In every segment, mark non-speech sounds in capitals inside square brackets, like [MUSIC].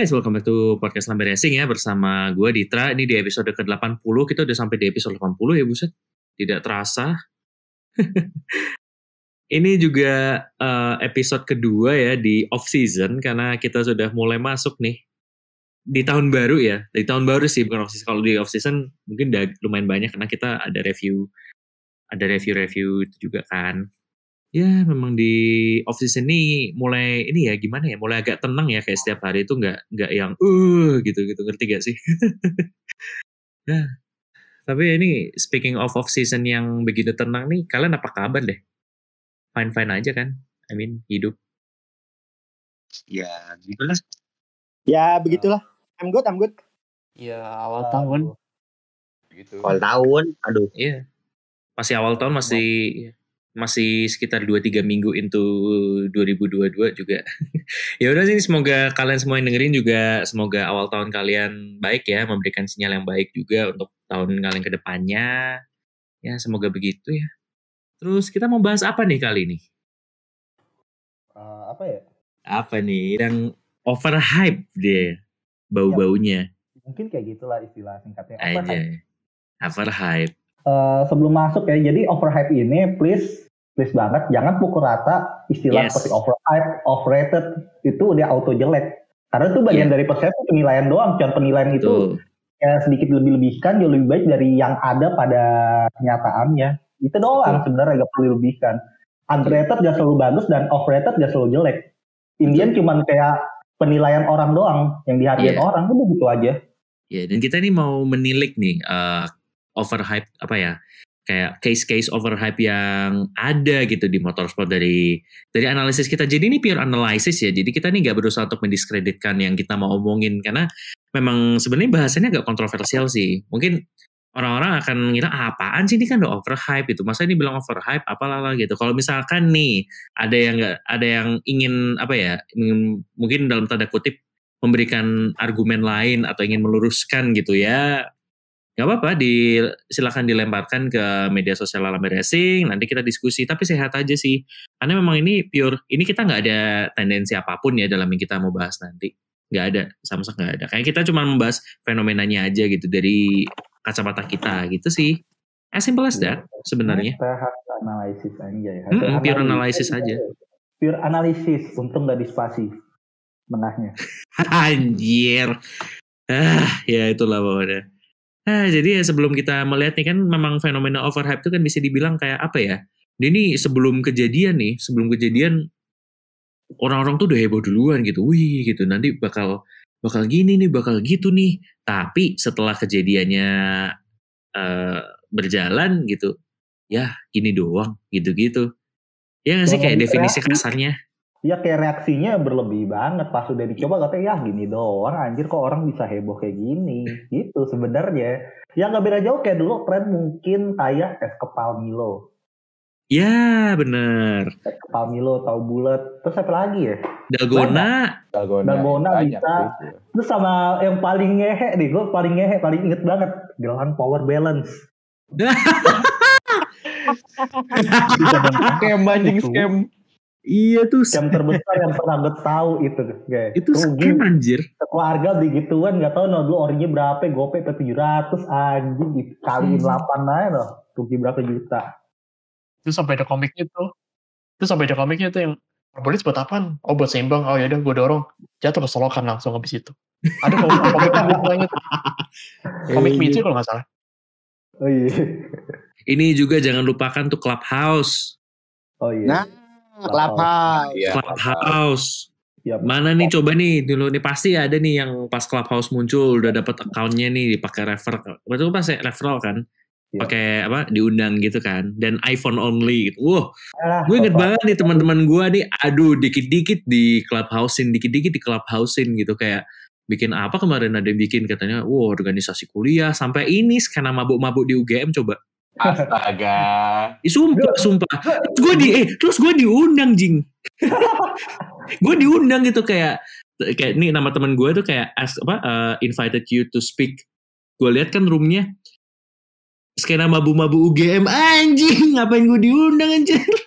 Guys, welcome back to podcast Lambe Racing ya bersama gue Ditra. Ini di episode ke-80, kita udah sampai di episode 80 ya buset. Tidak terasa. [LAUGHS] Ini juga uh, episode kedua ya di off season karena kita sudah mulai masuk nih di tahun baru ya. Di tahun baru sih bukan off season. Kalau di off season mungkin udah lumayan banyak karena kita ada review ada review-review juga kan ya memang di off season ini mulai ini ya gimana ya mulai agak tenang ya kayak setiap hari itu nggak nggak yang uh gitu gitu. Ngerti gak sih? Ya [LAUGHS] tapi ini speaking of off season yang begitu tenang nih kalian apa kabar deh? Fine fine aja kan? I mean hidup. Ya gitulah ya begitulah. I'm good I'm good. Ya awal uh, tahun. Gitu awal tahun? Aduh. Iya. Masih awal tahun masih masih sekitar 2-3 minggu into 2022 juga. [LAUGHS] ya udah sih semoga kalian semua yang dengerin juga semoga awal tahun kalian baik ya, memberikan sinyal yang baik juga untuk tahun kalian ke depannya. Ya semoga begitu ya. Terus kita mau bahas apa nih kali ini? Uh, apa ya? Apa nih yang overhype deh bau-baunya. Ya, mungkin kayak gitulah istilah singkatnya. Overhype. Overhype. Uh, sebelum masuk ya, jadi overhype ini please please banget jangan pukul rata istilah yes. seperti overhype, overrated itu udah auto jelek. Karena itu bagian yeah. dari persepsi penilaian doang. Contoh penilaian itu ya sedikit lebih-lebihkan jauh lebih baik dari yang ada pada kenyataannya. Itu doang sebenarnya gak perlu lebihkan. Underrated gak selalu bagus dan overrated gak selalu jelek. Indian cuman kayak penilaian orang doang yang dihargai yeah. orang itu begitu aja. Ya, yeah, dan kita ini mau menilik nih uh, overhype apa ya kayak case-case overhype yang ada gitu di motorsport dari dari analisis kita. Jadi ini pure analysis ya. Jadi kita nih nggak berusaha untuk mendiskreditkan yang kita mau omongin karena memang sebenarnya bahasanya agak kontroversial sih. Mungkin orang-orang akan ngira ah, apaan sih ini kan udah overhype itu. Masa ini bilang overhype apalah gitu. Kalau misalkan nih ada yang nggak ada yang ingin apa ya, mungkin dalam tanda kutip memberikan argumen lain atau ingin meluruskan gitu ya Gak apa-apa, di, silahkan dilemparkan ke media sosial Alam Racing, nanti kita diskusi. Tapi sehat aja sih, karena memang ini pure, ini kita nggak ada tendensi apa pun ya dalam yang kita mau bahas nanti. Nggak ada, sama sekali nggak ada. Kayak kita cuma membahas fenomenanya aja gitu dari kacamata kita gitu sih. As simple as that sebenarnya. Kita analisis aja ya. Hmm, pure analisis aja. Pure analisis, untung nggak dispasi menahnya. [LAUGHS] Anjir. Ah, ya itulah pokoknya. Nah, jadi ya sebelum kita melihat nih kan memang fenomena overhype itu kan bisa dibilang kayak apa ya? Ini sebelum kejadian nih, sebelum kejadian orang-orang tuh udah heboh duluan gitu. Wih, gitu. Nanti bakal bakal gini nih, bakal gitu nih. Tapi setelah kejadiannya uh, berjalan gitu, ya gini doang, gitu-gitu. Ya nggak sih kayak definisi kasarnya? Ya kayak reaksinya berlebih banget. Pas udah dicoba katanya ya gini doang anjir kok orang bisa heboh kayak gini? Gitu sebenarnya. Ya nggak beda jauh. Kayak dulu tren mungkin kayak es kepal Milo. Ya bener. Es kepal Milo tahu bulat. Terus apa lagi ya? Dalgona. Dalgona, dalgona bisa. sih. terus sama yang paling ngehe nih gue paling ngehe paling inget banget gelang power balance. [LAUGHS] [LAUGHS] Scam anjing scam Iya tuh scam terbesar yang pernah gue tahu itu guys. Itu scam anjir. Keluarga begituan nggak tahu no dulu orinya berapa gope ke tujuh ratus anjing kali hmm. delapan aja loh rugi berapa juta. Itu sampai ada komiknya tuh. Itu sampai ada komiknya tuh yang Arbolis buat apa? Oh buat seimbang. Oh ya udah gue dorong. Jatuh ke solokan langsung habis itu. Ada komik [LAUGHS] komiknya gue banget. Komik itu kalau nggak salah. Oh iya. Ini juga jangan lupakan tuh Clubhouse. Oh iya. Nah, Clubhouse. Ya, Clubhouse. Ya, Mana nih coba nih dulu nih pasti ada nih yang pas Clubhouse muncul udah dapat akunnya nih dipakai refer. Betul pas ya referral kan? Ya. Pakai apa? Diundang gitu kan. Dan iPhone only gitu. Wah, ah, gue inget banget nih teman-teman gue nih aduh dikit-dikit di Clubhousein, dikit-dikit di Clubhousein gitu kayak bikin apa kemarin ada yang bikin katanya, wow organisasi kuliah sampai ini skena mabuk-mabuk di UGM coba. Astaga. Sumpah, sumpah. Gue di, eh, terus gue diundang jing. [LAUGHS] gue diundang gitu kayak kayak ini nama teman gue tuh kayak as, apa uh, invited you to speak. Gue lihat kan roomnya skena mabu-mabu UGM anjing ngapain gue diundang anjing [LAUGHS]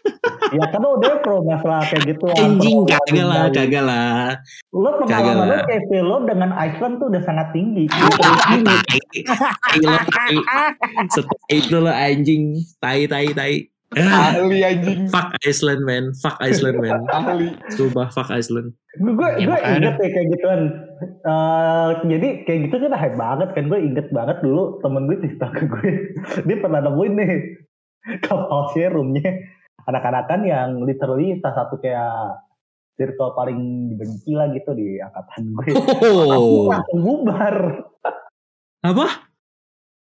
ya kan udah pro masalah kayak gitu. Anjing kagak lah, kagak lah. Lo pengalaman lo. KP lo dengan Iceland tuh udah sangat tinggi. Setelah itu lo anjing, tai tai tai. Ah, Ahli anjing. fuck Iceland man, fuck Iceland man. Ahli. Sumpah fuck Iceland. gue gue Ya, inget ya kayak gituan Eh, jadi kayak gitu kan hype banget kan gue inget banget dulu temen gue cerita ke gue dia pernah nemuin nih kapal serumnya anak-anakan yang literally salah satu kayak circle paling dibenci lah gitu di angkatan gue Oh, langsung bubar apa?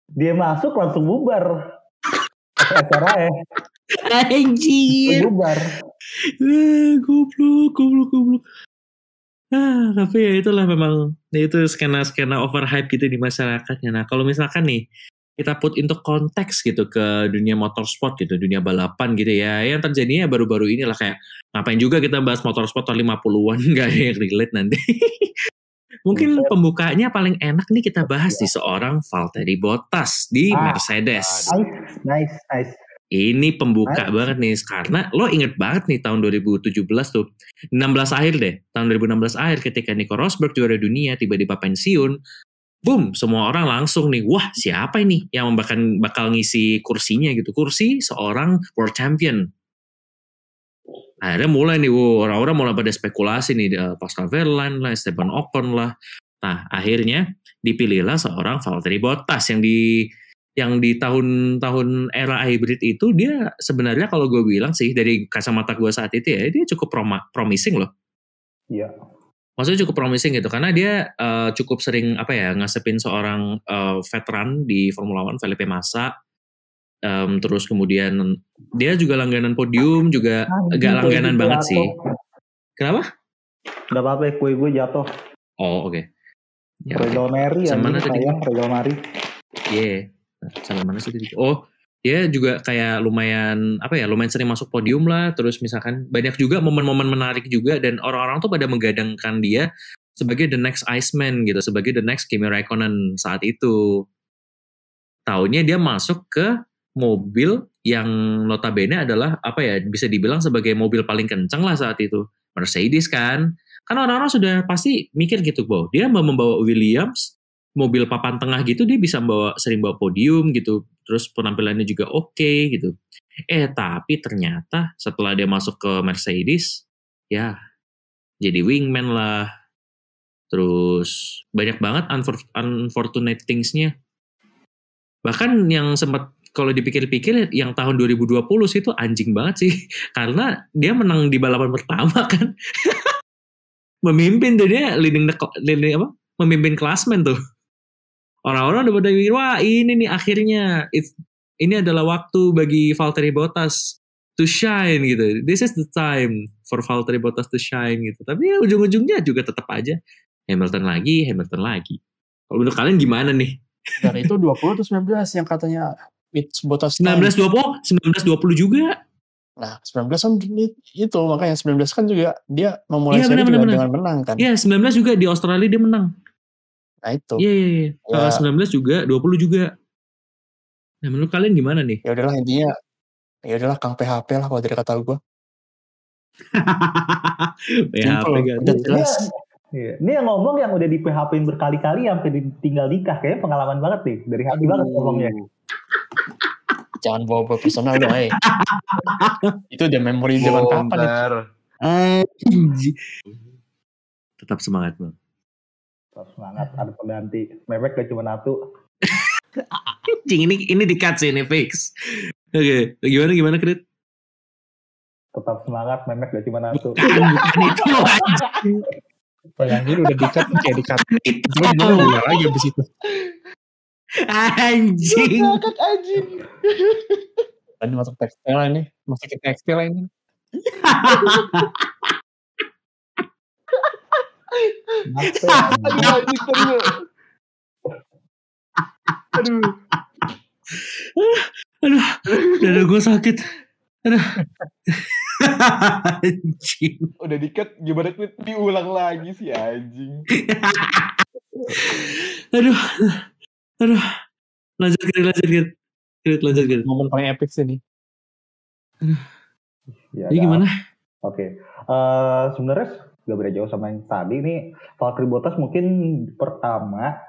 dia masuk langsung bubar acara ya Anjir. bubar goblok, goblok, goblok. Ah, tapi ya itulah memang ya itu skena-skena overhype gitu di masyarakatnya. Nah, kalau misalkan nih kita put into konteks gitu ke dunia motorsport gitu, dunia balapan gitu ya. Yang terjadinya baru-baru inilah kayak ngapain juga kita bahas motorsport tahun 50-an [LAUGHS] nggak ada yang relate nanti. [LAUGHS] Mungkin pembukanya paling enak nih kita bahas di seorang Valtteri Bottas di Ah, Mercedes. nice nice nice Ini pembuka Nice. banget nih karena lo inget banget nih tahun 2017 tuh 16 akhir deh tahun 2016 akhir ketika Nico Rosberg juara dunia tiba-tiba pensiun boom semua orang langsung nih wah siapa ini yang bakal bakal ngisi kursinya gitu? Kursi seorang world champion. Akhirnya mulai nih orang-orang mulai pada spekulasi nih eh, Pascal Wehrlein lah Esteban Ocon lah. Nah akhirnya dipilihlah seorang Valtteri Bottas yang di yang di tahun-tahun era hybrid itu dia sebenarnya kalau gue bilang sih dari kacamata gue saat itu ya dia cukup promising loh. iya Maksudnya cukup promising gitu karena dia eh, cukup sering apa ya ngasepin seorang eh, veteran di Formula One Felipe Massa. Em, terus kemudian dia juga langganan podium juga agak langganan banget sih. Kenapa? Gak apa-apa kue gue jatuh Oh oke. Ya, oke. Regal Mary ya Sama mana tadi? sayang Regal Mary Iya. Sampai mana sih tadi? Oh, dia juga kayak lumayan apa ya, lumayan sering masuk podium lah. Terus misalkan banyak juga momen-momen menarik juga dan orang-orang tuh pada menggadangkan dia sebagai the next Iceman gitu, sebagai the next Kimi Raikkonen saat itu. Tahunnya dia masuk ke mobil yang notabene adalah apa ya, bisa dibilang sebagai mobil paling kencang lah saat itu. Mercedes kan. Kan orang-orang sudah pasti mikir gitu, bahwa dia mau membawa Williams mobil papan tengah gitu dia bisa bawa sering bawa podium gitu terus penampilannya juga oke gitu. Eh tapi ternyata setelah dia masuk ke Mercedes ya jadi wingman lah. Terus banyak banget unfor- unfortunate things-nya. Bahkan yang sempat kalau dipikir-pikir yang tahun 2020 sih itu anjing banget sih. [LAUGHS] Karena dia menang di balapan pertama [LAUGHS] kan. Memimpin tuh dia leading the leading apa? Memimpin klasmen tuh orang-orang udah pada mikir wah ini nih akhirnya. It's, ini adalah waktu bagi Valtteri Bottas to shine gitu. This is the time for Valtteri Bottas to shine gitu. Tapi ya ujung-ujungnya juga tetap aja. Hamilton lagi Hamilton lagi. Kalau menurut kalian gimana nih? Dan itu 20 atau 19 yang katanya it's Bottas time. 1920 1920 juga. Nah, 19 kan itu makanya 19 kan juga dia memulai Iya, seri benar, benar, dengan menang kan. ya 19 juga di Australia dia menang Nah, itu. iya iya iya Ya. Uh, 19 juga 20 juga nah menurut kalian gimana nih Ya udahlah intinya ya udahlah Kang PHP lah kalau dari kata gua. [LAUGHS] PHP kan udah jelas. Iya. Ini yang ngomong yang udah di PHP berkali-kali sampai tinggal nikah kayaknya pengalaman banget nih dari hati banget ngomongnya. Jangan bawa-bawa personal dong, eh. [LAUGHS] itu udah memori zaman kapan. Anjing. tetap semangat bang Terus semangat ada pengganti. Mewek gak cuma satu. Anjing ini ini di cut sih ini fix. Oke, gimana gimana Krit? Tetap semangat. Memek gak cuma satu. Bukan, bukan itu [LAUGHS] anjing. Bayangin udah dikat kayak dikat. Itu. Dia udah lagi abis itu. Anjing. Banget anjing. Tadi masuk tekstil ini, masuk ke tekstil ini. [LAUGHS] Kenapa ya? [LAUGHS] Aduh. Aduh. Aduh, dada gue sakit. Aduh. Anjing. Udah dikat gimana diulang lagi sih anjing. Aduh. Aduh. Lanjut lanjut Krit. Krit, lanjut Krit. Momen paling epic sih nih. Ya, Jadi gimana? Oke, Eh, sebenarnya gak beda jauh sama yang tadi nih. Valtteri Bottas mungkin pertama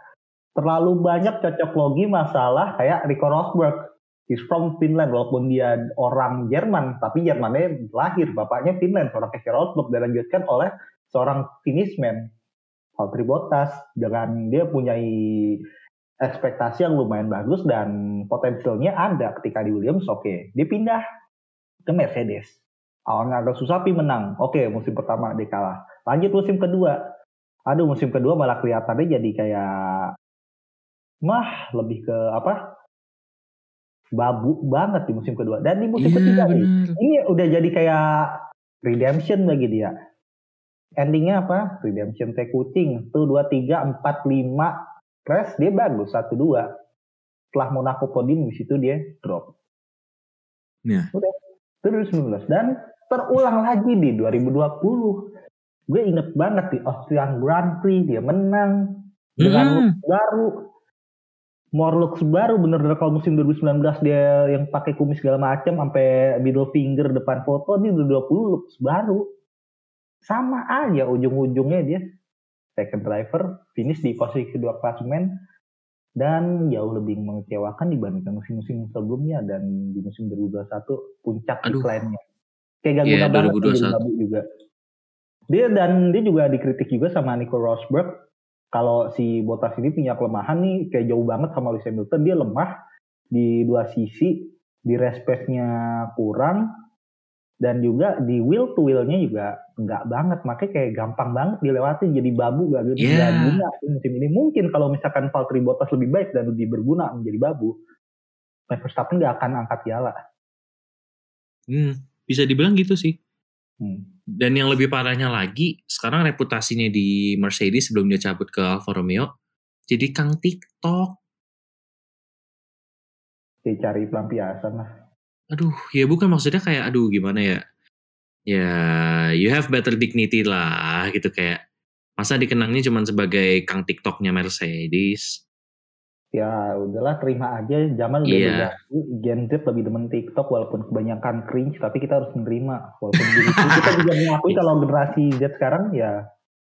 terlalu banyak cocok logi masalah kayak Rico Rosberg. He's from Finland walaupun dia orang Jerman, tapi Jermannya lahir bapaknya Finland, seorang Keke Rosberg dilanjutkan oleh seorang Finishman, Valtteri Bottas dengan dia punya ekspektasi yang lumayan bagus dan potensialnya ada ketika di Williams. Oke, dia pindah ke Mercedes awalnya agak susah tapi menang. Oke, musim pertama dia kalah. Lanjut musim kedua. Aduh, musim kedua malah kelihatannya jadi kayak mah lebih ke apa? Babu banget di musim kedua. Dan di musim Iya ketiga nih, benar. ini udah jadi kayak redemption bagi dia. Endingnya apa? Redemption teh kucing. Tuh 2 3 4 5 crash dia bagus 1 2. Setelah Monaco podium di situ dia drop. Iya. Udah. Terus 2019 dan terulang lagi di 2020. Gue inget banget di Austrian Grand Prix dia menang dengan Hmm. looks baru. More looks baru bener-bener kalau musim 2019 dia yang pakai kumis segala macam sampai middle finger depan foto di 2020 looks baru. Sama aja ujung-ujungnya dia second driver finish di posisi kedua klasemen dan jauh lebih mengecewakan dibandingkan musim-musim sebelumnya dan di musim 2021 puncak Aduh. decline-nya. Kayak gak guna banget 2021. jadi babu juga. Dia dan dia juga dikritik juga sama Nico Rosberg kalau si Bottas ini punya kelemahan nih kayak jauh banget sama Lewis Hamilton dia lemah di dua sisi di respect-nya kurang dan juga di wheel to wheel-nya juga enggak banget makanya kayak gampang banget dilewatin jadi babu gak, Iya. gak guna musim ini mungkin kalau misalkan Valtteri Bottas lebih baik dan lebih berguna menjadi babu Max Verstappen gak akan angkat piala Hmm, bisa dibilang gitu sih. hmm. Dan yang lebih parahnya lagi, sekarang reputasinya di Mercedes sebelum dia cabut ke Alfa Romeo, jadi Kang TikTok. dia cari pelampiasan lah Aduh, ya bukan maksudnya kayak, aduh gimana ya. Ya, you have better dignity lah gitu kayak. Masa dikenangnya cuma sebagai Kang TikToknya Mercedes. Ya udahlah terima aja. Zaman udah Iya. berganti Gen Z lebih demen TikTok walaupun kebanyakan cringe tapi kita harus menerima. Walaupun begitu kita juga [LAUGHS] mengakui kalau generasi Z sekarang ya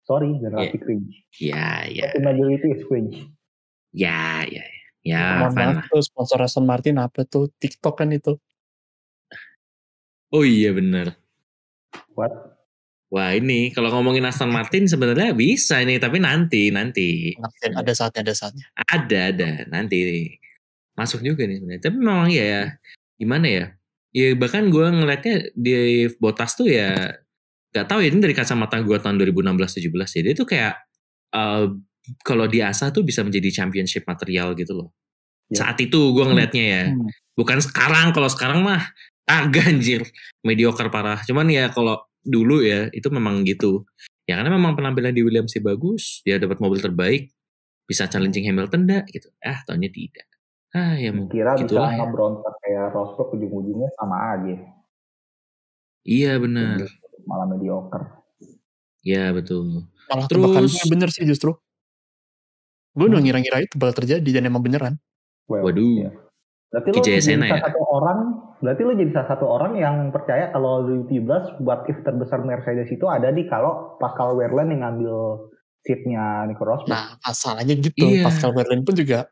sorry generasi cringe. Ya, ya, tapi majority is cringe. Ya, ya. Ya, tuh sponsor Aston Martin apa tuh? TikTok kan itu. Oh iya bener. what Wah ini kalau ngomongin Aston Martin sebenarnya bisa nih, tapi nanti nanti Nanti Ada saatnya ada saatnya. ada ada nanti masuk juga nih sebenarnya. Tapi memang ya, ya gimana ya? Ya bahkan gue ngeliatnya di Botas tuh ya gak tahu ya ini dari kacamata gue tahun 2016-17 ya dia tuh kayak eh, kalau diasah tuh bisa menjadi championship material gitu loh. Ya. Saat itu gue ngeliatnya ya. Hmm. Bukan sekarang, kalau sekarang mah agak anjir. Mediocre parah. Cuman ya kalau dulu ya, itu memang gitu. Ya karena memang penampilan di Williams sih bagus. Dia dapat mobil terbaik. Bisa challenging Hamilton dah gitu. Ah, tahunnya tidak. Ah, ya mungkin. kira bisa Gitulah ya. ngebrontak kayak Rosberg ujung-ujungnya sama aja Iya benar. malah mediocre Iya betul. Malah Terus- bener sih justru. Gue udah ngira-ngira itu bakal terjadi dan emang beneran. well, Waduh. ya. Berarti lo jadi salah ya? satu orang berarti lo jadi salah satu orang yang percaya kalau 2017 buat if terbesar Mercedes itu ada di kalau Pascal Wehrlein yang ngambil seatnya Nico Rosberg Nah masalahnya gitu. Iya. Pascal Wehrlein pun juga.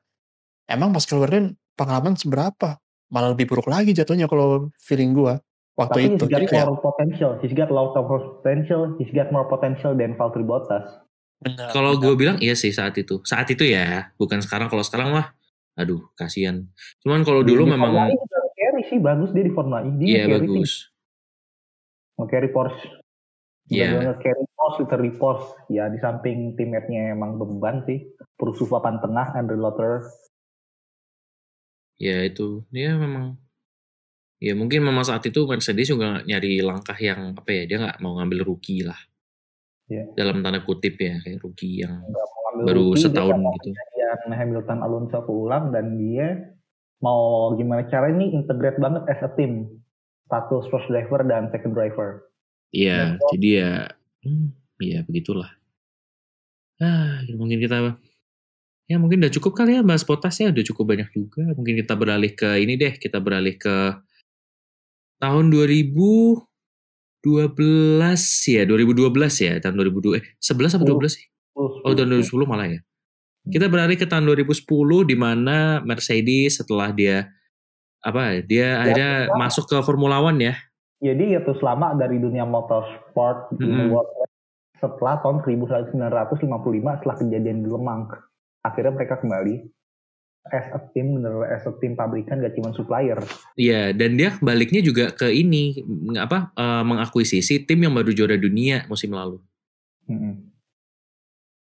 Emang Pascal Wehrlein pengalaman seberapa? Malah lebih buruk lagi jatuhnya kalau feeling gue. Waktu Tapi itu. he's got Jadi kayak more potential. He's got lot of potential. He's got more potential than Valtteri Bottas. Kalau gue bilang iya sih saat itu. Saat itu ya, bukan sekarang. Kalau sekarang mah, aduh kasihan. Cuman kalau dulu Di memang, Formula E juga carry sih bagus dia di Formula E. Dia carry sih. bagus. Nge-carry Porsche. Iya. Dia nge-carry Porsche, literally Porsche. Ya di samping teammate-nya emang beban sih. Perusuh papan tengah, Andre Lotter. Ya itu, dia memang. Ya mungkin memang saat itu Mercedes juga nyari langkah yang apa ya, dia nggak mau ngambil rookie lah. Iya. Dalam tanda kutip ya, kayak rookie yang mau baru rookie, setahun mau gitu. Kejadian Hamilton Alonso keulang dan dia mau gimana cara ini integrate banget as a team. Status first driver dan second driver. Iya, Dan jadi ya, hmm, ya begitulah. Ah, mungkin kita, ya mungkin udah cukup kali ya bahas potas ya, udah cukup banyak juga. Mungkin kita beralih ke ini deh, kita beralih ke tahun 2000, 2012 ya, 2012 ya, tahun 2002 eh 11 apa 12 sih? Oh, tahun 2010 malah ya. Kita beralih ke tahun 2010 di mana Mercedes setelah dia apa dia akhirnya ya. masuk ke Formula One ya. Jadi itu selama dari dunia motorsport di Hmm. World setelah tahun 1955 setelah kejadian di Lemang. Akhirnya mereka kembali as a team, bener as a team pabrikan gak cuma supplier. Iya, dan dia baliknya juga ke ini apa eh, mengakuisisi tim yang baru juara dunia musim lalu. Mm-mm.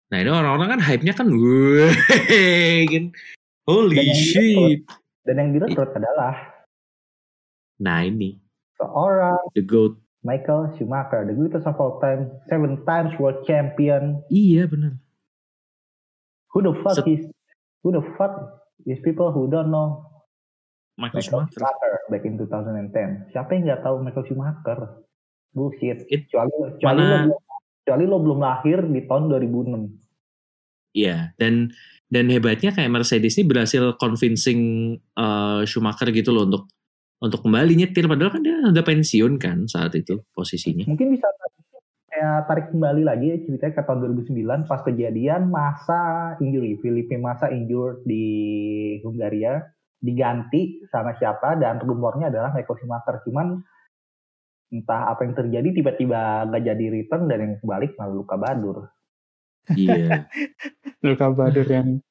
Nah ini orang-orang kan hype-nya kan, kan. holy Dan yang shit. Dan yang direkrut adalah Nah ini seorang the goat. Michael Schumacher, the greatest of all time, seven times world champion. Iya benar. Who the fuck Set- is who the fuck is people who don't know Michael Michael Schumacher. Schumacher back in 2010. Siapa yang nggak tahu Michael Schumacher? Bullshit. It- kecuali kecuali mana- lo kecuali lo belum lahir di tahun 2006. Iya, dan dan hebatnya kayak Mercedes ini berhasil convincing eh, Schumacher gitu loh untuk untuk kembali nyetir padahal kan dia udah pensiun kan saat itu posisinya. Mungkin bisa kayak tarik kembali lagi ya ceritanya ke tahun 2009 pas kejadian masa injury Felipe masa injured di Hungaria diganti sama siapa dan rumornya adalah Michael Schumacher cuman entah apa yang terjadi tiba-tiba nggak jadi return dan yang balik malah luka badur Iya. [LAUGHS] Luka Badur yang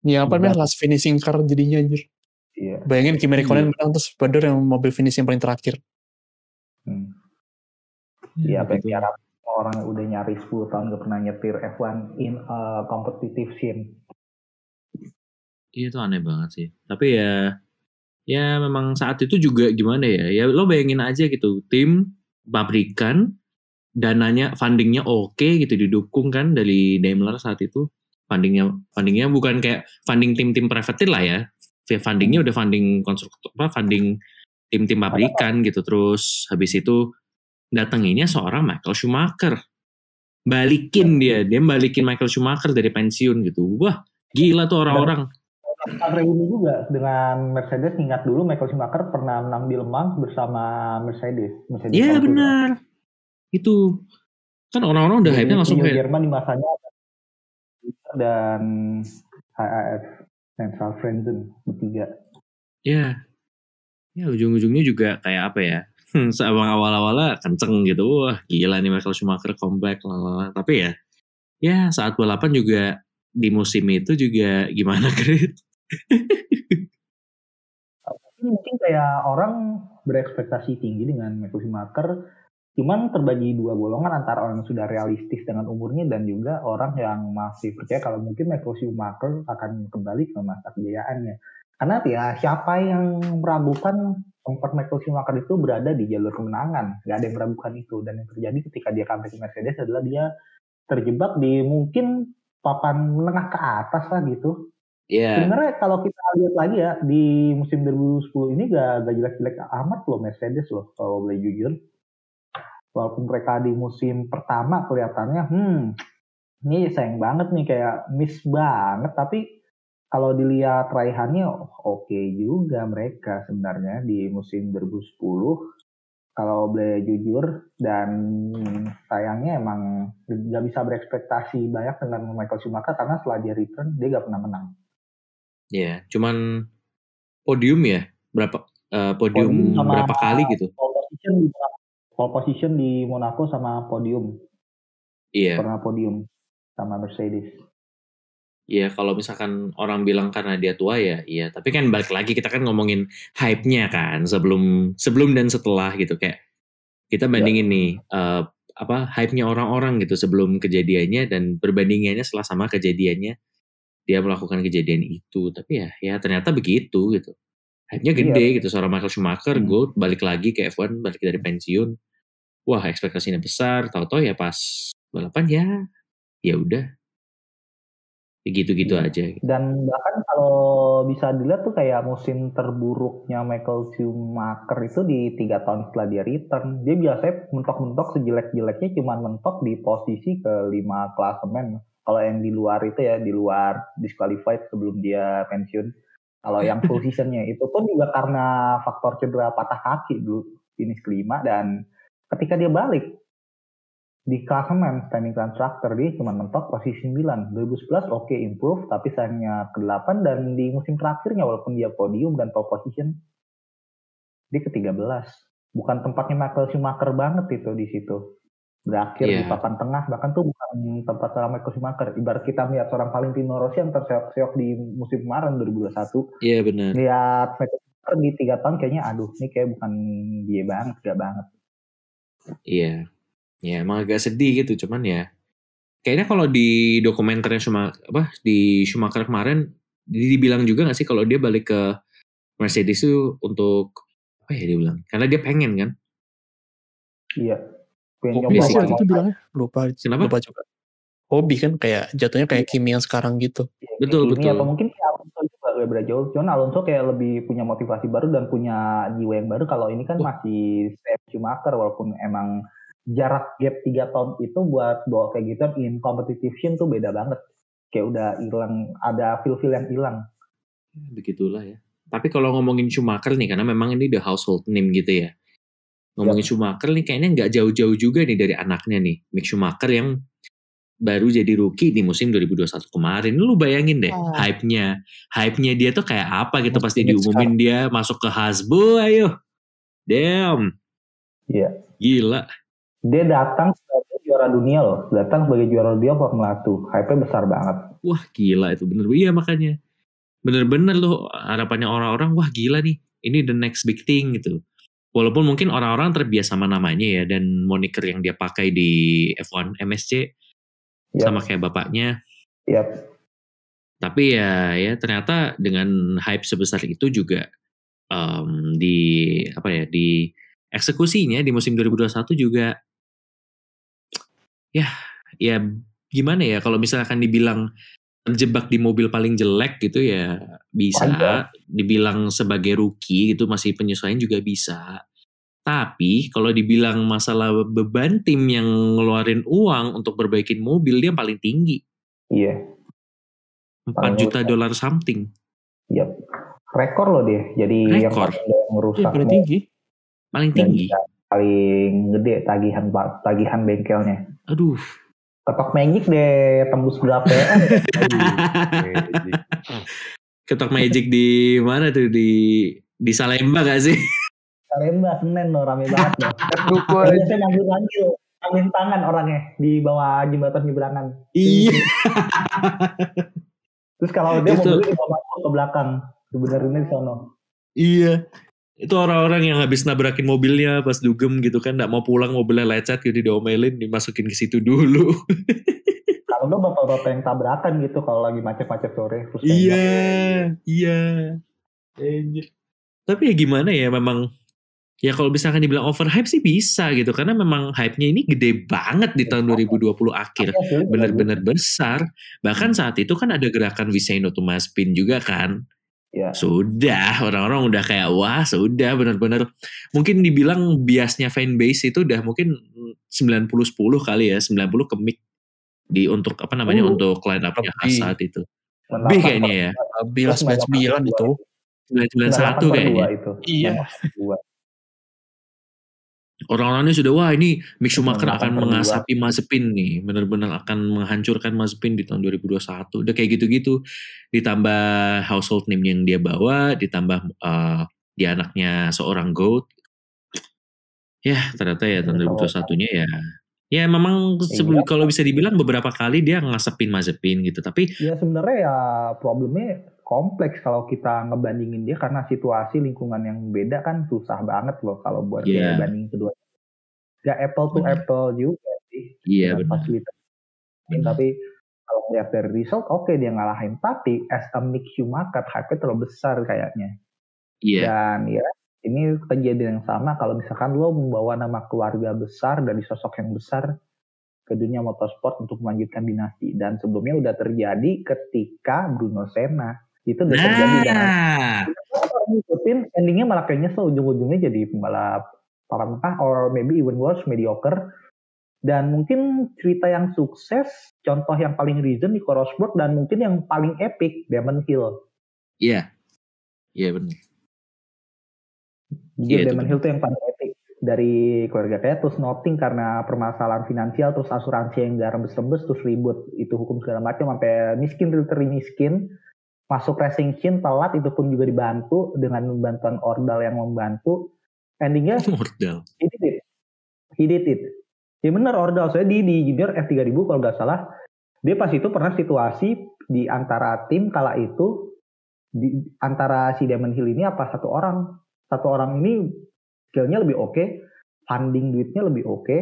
Ya apa namanya last finishing car jadinya anjir. iya Bayangin Kimi Räikkönen menang terus Badur yang mobil finish yang paling terakhir. hmm. iya apa yang gitu. diharap orang udah nyari 10 tahun gak pernah nyetir F1 in a competitive scene Iya itu aneh banget sih. Tapi ya ya memang saat itu juga gimana ya? Ya lo bayangin aja gitu, tim pabrikan dananya fundingnya oke gitu didukung kan dari Daimler saat itu. Fundingnya fundingnya bukan kayak funding tim-tim private lah ya. Ya, Fundingnya udah funding konstruktor apa funding tim-tim pabrikan gitu. Terus habis itu datanginnya seorang Michael Schumacher. Balikin dia, dia balikin Michael Schumacher dari pensiun gitu. Wah, gila tuh orang-orang. Reuni juga dengan Mercedes ingat dulu Michael Schumacher pernah menang di Lemang bersama Mercedes. Mercedes Iya benar. Itu kan orang-orang udah hype-nya langsung Rio kayak Jerman di masanya dan HAF Charles Frenzen bertiga. ya ya ujung-ujungnya juga kayak apa ya? Hmm, Sama awal-awalnya kenceng gitu. Wah, gila nih Michael Schumacher comeback lalala. Tapi ya ya saat balapan juga di musim itu juga gimana [LAUGHS] Grit? Mungkin kayak orang berekspektasi tinggi dengan Michael Schumacher, cuman terbagi dua golongan antara orang yang sudah realistis dengan umurnya dan juga orang yang masih percaya kalau mungkin Michael Schumacher akan kembali ke masa kejayaannya. Karena ya siapa yang meragukan tempat Michael Schumacher itu berada di jalur kemenangan, nggak ada yang meragukan itu. Dan yang terjadi ketika dia comeback ke Mercedes adalah dia terjebak di mungkin papan menengah ke atas lah gitu. Ya, Sebenarnya kalau kita lihat lagi ya di musim 2010 ini gak, gak jelek-jelek amat loh Mercedes loh kalau boleh jujur. Walaupun mereka di musim pertama kelihatannya, hmm, ini sayang banget nih kayak miss banget. Tapi kalau dilihat raihannya oke juga mereka sebenarnya di musim 2010. Kalau boleh jujur dan sayangnya emang gak bisa berekspektasi banyak dengan Michael Schumacher karena setelah dia return dia gak pernah menang. Ya, cuman podium ya? Berapa eh, podium, Podium berapa kali gitu? pole position di pole position di Monaco sama podium. Iya. pernah podium sama Mercedes. Iya, kalau misalkan orang bilang karena dia tua ya, iya. Tapi kan balik lagi kita kan ngomongin hype-nya kan sebelum sebelum dan setelah gitu. Kayak kita bandingin nih eh, apa hype-nya orang-orang gitu sebelum kejadiannya dan perbandingannya setelah sama kejadiannya dia melakukan kejadian itu. Tapi ya ya ternyata begitu gitu. Hype-nya gede gitu seorang Michael Schumacher Hmm. balik lagi ke F1 balik dari pensiun. Wah, ekspektasinya besar, tahu-tahu ya pas balapan ya ya udah. Ya gitu-gitu Iya. aja. dan bahkan kalau bisa dilihat tuh kayak musim terburuknya Michael Schumacher itu di tiga tahun setelah dia return dia biasanya mentok-mentok sejelek-jeleknya cuma mentok di posisi ke lima klasemen kalau yang di luar itu ya di luar disqualified sebelum dia pensiun. Kalau yang full [LAUGHS] seasonnya itu pun juga karena faktor cedera patah kaki dulu finish kelima dan ketika dia balik di klasemen standing constructor dia cuma mentok posisi 9 2011 oke improve tapi sayangnya ke-8 dan di musim terakhirnya walaupun dia podium dan top position dia ke-13 bukan tempatnya Michael Schumacher banget itu di situ berakhir di Iya. papan tengah bahkan tuh bukan tempat Michael Schumacher ibarat kita melihat seorang Valentino Rossi yang terseok-seok di musim kemarin 2021 Iya benar. lihat Schumacher di tiga tahun kayaknya aduh ini kayak bukan dia banget gak banget Iya. Ya emang agak sedih gitu cuman ya kayaknya kalau di dokumenternya Schumacher apa di Schumacher kemarin di- dibilang juga nggak sih kalau dia balik ke Mercedes itu untuk apa ya dia bilang karena dia pengen kan iya Hobi sih itu bilangnya. Lupa, Kenapa? lupa juga. Hobi kan kayak jatuhnya kayak Kimi yang sekarang gitu. Betul, ini betul. atau mungkin Alonso juga beda jauh cuman Alonso kayak lebih punya motivasi baru dan punya jiwa yang baru kalau ini kan Wah. masih Sam Schumacher walaupun emang jarak gap tiga tahun itu buat bawa kayak gitu in competition tuh beda banget kayak udah hilang ada feel-feel yang hilang begitulah ya. Tapi kalau ngomongin Schumacher nih, karena memang ini the household name gitu ya. Ngomongin Schumacher nih kayaknya nggak jauh-jauh juga nih dari anaknya nih, Mick Schumacher yang baru jadi rookie di musim 2021 kemarin. Lu bayangin deh, Ah. hype-nya, hype-nya dia tuh kayak apa gitu pasti diumumin dia masuk ke Hasbro, ayo. Damn. Iya. Gila. dia datang sebagai juara dunia loh datang sebagai juara dunia Formula 1 hype-nya besar banget Wah gila itu bener. Iya makanya. Bener-bener loh harapannya orang-orang, wah gila nih. Ini the next big thing gitu. Walaupun mungkin orang-orang terbiasa sama namanya ya. Dan moniker yang dia pakai di F1 MSC. Yap. Sama kayak bapaknya. Yap. Tapi ya ya ternyata dengan hype sebesar itu juga em, di apa ya di eksekusinya di musim 2021 juga ya ya gimana ya kalau misalkan dibilang terjebak di mobil paling jelek gitu ya bisa. Wajar. dibilang sebagai rookie gitu masih penyesuaian juga bisa. Tapi kalau dibilang masalah beban tim yang ngeluarin uang untuk perbaikin mobil dia paling tinggi. Iya. 4 Paling juta dolar something. Yap. rekor loh dia. Jadi yang Rekor. paling Iya, merusak paling mobil tinggi. paling tinggi. yang paling gede tagihan tagihan bengkelnya. Aduh ketok magic deh tembus berapa ya? [LAUGHS] Ketok magic di mana tuh? Di di Salemba gak sih? Salemba Senen loh rame banget loh. [LAUGHS] Lupa biasanya manggil manggil angin tangan orangnya di bawah jembatan nyeberangan. Iya. Terus kalau dia Itu- mobilnya dibawa masuk ke belakang. Sebenarnya di sono. Iya itu orang-orang yang habis nabrakin mobilnya pas dugem gitu kan nggak mau pulang mobilnya lecet gitu diomelin dimasukin ke situ dulu [LAUGHS] kalau nggak bapak-bapak yang tabrakan gitu kalau lagi macet-macet sore terus iya iya Anjir. tapi ya gimana ya memang ya kalau misalkan dibilang overhype sih bisa gitu karena memang hype-nya ini gede banget di tahun 2020 akhir benar-benar besar. Bahkan saat itu kan ada gerakan We Say No to Maspin juga kan. Ya. Sudah, orang-orang udah kayak wah sudah benar-benar mungkin dibilang biasnya fanbase itu udah mungkin 90-10 kali ya, 90 ke mic di untuk apa namanya Oh, untuk line up-nya lebih. saat itu. Lebih kayaknya ya. Bila 99 itu. 991 kayaknya. itu Iya. 982. Orang-orang ini sudah wah ini Mick Schumacher 98 akan mengasapi Mazepin nih, benar-benar akan menghancurkan Mazepin di tahun 2021. Udah kayak gitu-gitu. Ditambah household name yang dia bawa, ditambah eh, dia anaknya seorang GOAT. Ya, ternyata ya tahun 2021-nya ya ya memang sebelum Iya. kalau bisa dibilang beberapa kali dia ngasepin Mazepin gitu. Tapi ya sebenarnya ya problemnya kompleks kalau kita ngebandingin dia karena situasi lingkungan yang beda kan susah banget loh kalau buat kita bandingin kedua gak apple to Benar. apple juga sih iya dengan benar. fasilitas Benar. tapi kalau lihat dari result oke dia ngalahin tapi as a Mick Schumacher hype terlalu besar kayaknya Iya. dan ya ini kejadian yang sama kalau misalkan lo membawa nama keluarga besar dari sosok yang besar ke dunia motorsport untuk melanjutkan dinasti dan sebelumnya udah terjadi ketika Bruno Senna itu udah terjadi dan Nah, orang ngikutin endingnya malah kayaknya so ujung-ujungnya jadi pembalap papan tengah or maybe even worse mediocre dan mungkin cerita yang sukses contoh yang paling recent di Sport dan mungkin yang paling epic Damon Hill iya. Iya benar. Jujur Iya, itu Damon benar. Hill tuh yang paling epic dari keluarga kaya terus noting karena permasalahan finansial terus asuransi yang gak rembes-rembes terus ribut itu hukum segala macam sampai miskin literally miskin masuk racing scene telat itu pun juga dibantu dengan bantuan ordal yang membantu. Endingnya [LAUGHS] Mordal. he did it. He did it. Ya bener ordal. Saya di di junior F3000 kalau nggak salah dia pas itu pernah situasi di antara tim kala itu di antara si Damon Hill ini apa satu orang. Satu orang ini skillnya lebih oke funding duitnya lebih oke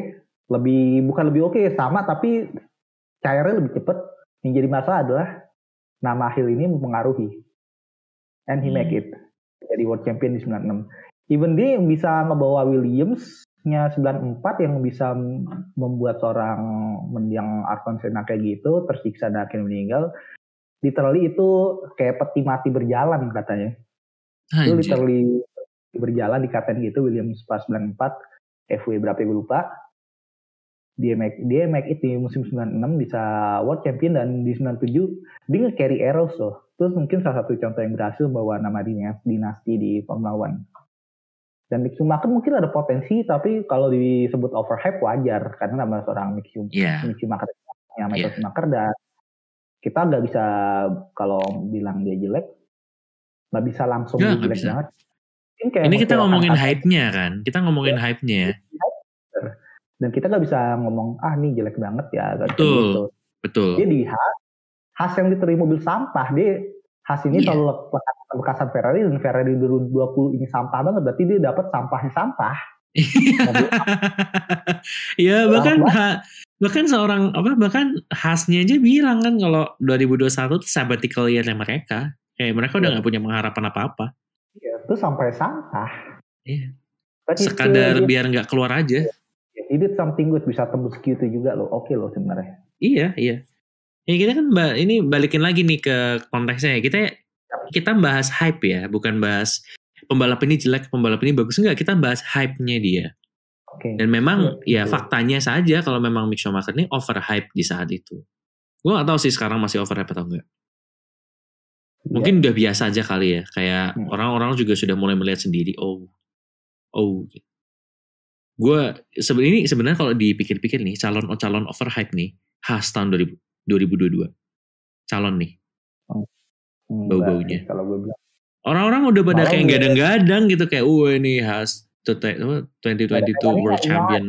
lebih bukan lebih oke sama tapi cairnya lebih cepet. Yang jadi masalah adalah nama Hill ini mempengaruhi and he Hmm. make it jadi world champion di 96 even dia yang bisa ngebawa Williams-nya 94 yang bisa membuat seorang mendiang Arton Senna kayak gitu tersiksa dan akhirnya meninggal literally itu kayak peti mati berjalan katanya itu Anjir. literally berjalan dikatain gitu Williams pas 94 FW berapa gue lupa dia make dia make it di musim 96 bisa world champion dan di 97 dia nge-carry Eros loh terus mungkin salah satu contoh yang berhasil membawa nama dinas- dinasti di Formula One dan Mick Schumacher mungkin ada potensi tapi kalau disebut overhype wajar karena nama seorang Mick Iya. Mick Schumacher yang Michael Iya. Schumacher dan kita nggak bisa kalau bilang dia jelek nggak bisa langsung dia nggak jelek banget kayak Ini kita ngomongin hype-nya kan. Kita ngomongin hype-nya. Dan kita nggak bisa ngomong ah ini jelek banget ya Betul. gitu. Betul. dia di Haas Haas yang diterima mobil sampah dia Haas ini Iya. selalu bekas- bekasan Ferrari dan Ferrari 2020 ini sampah banget berarti dia dapat sampahnya sampah [LAUGHS] ya bahkan ha- bahkan seorang apa bahkan khasnya aja bilang kan kalau 2021 itu sabbatical year mereka. Kayak mereka udah Iya. nggak punya pengharapan apa-apa. itu sampai sampah Iya. Sekadar did- biar nggak keluar aja. He did something good bisa tembus Q2 juga loh oke loh sebenarnya Iya, iya. Ya kita kan ini balikin lagi nih ke konteksnya ya. Kita kita bahas hype ya, bukan bahas pembalap ini jelek, pembalap ini bagus enggak. Kita bahas hype-nya dia. oke Dan memang Iya, ya betul. faktanya saja kalau memang Mick Schumacher ini overhype di saat itu. Gue gak tahu sih sekarang masih overhype atau enggak. Mungkin udah biasa aja kali ya. Kayak Hmm. orang-orang juga sudah mulai melihat sendiri. Oh, oh. Gue sebenarnya sebenarnya kalau dipikir-pikir nih calon calon overhype nih khas tahun 2000, 2022. Calon nih. Enggak bau-baunya. kalau gue bilang Orang-orang udah pada Malah kayak gue- gadang-gadang gitu kayak, wah ini khas 2022 Gadang-gadangnya World Champion.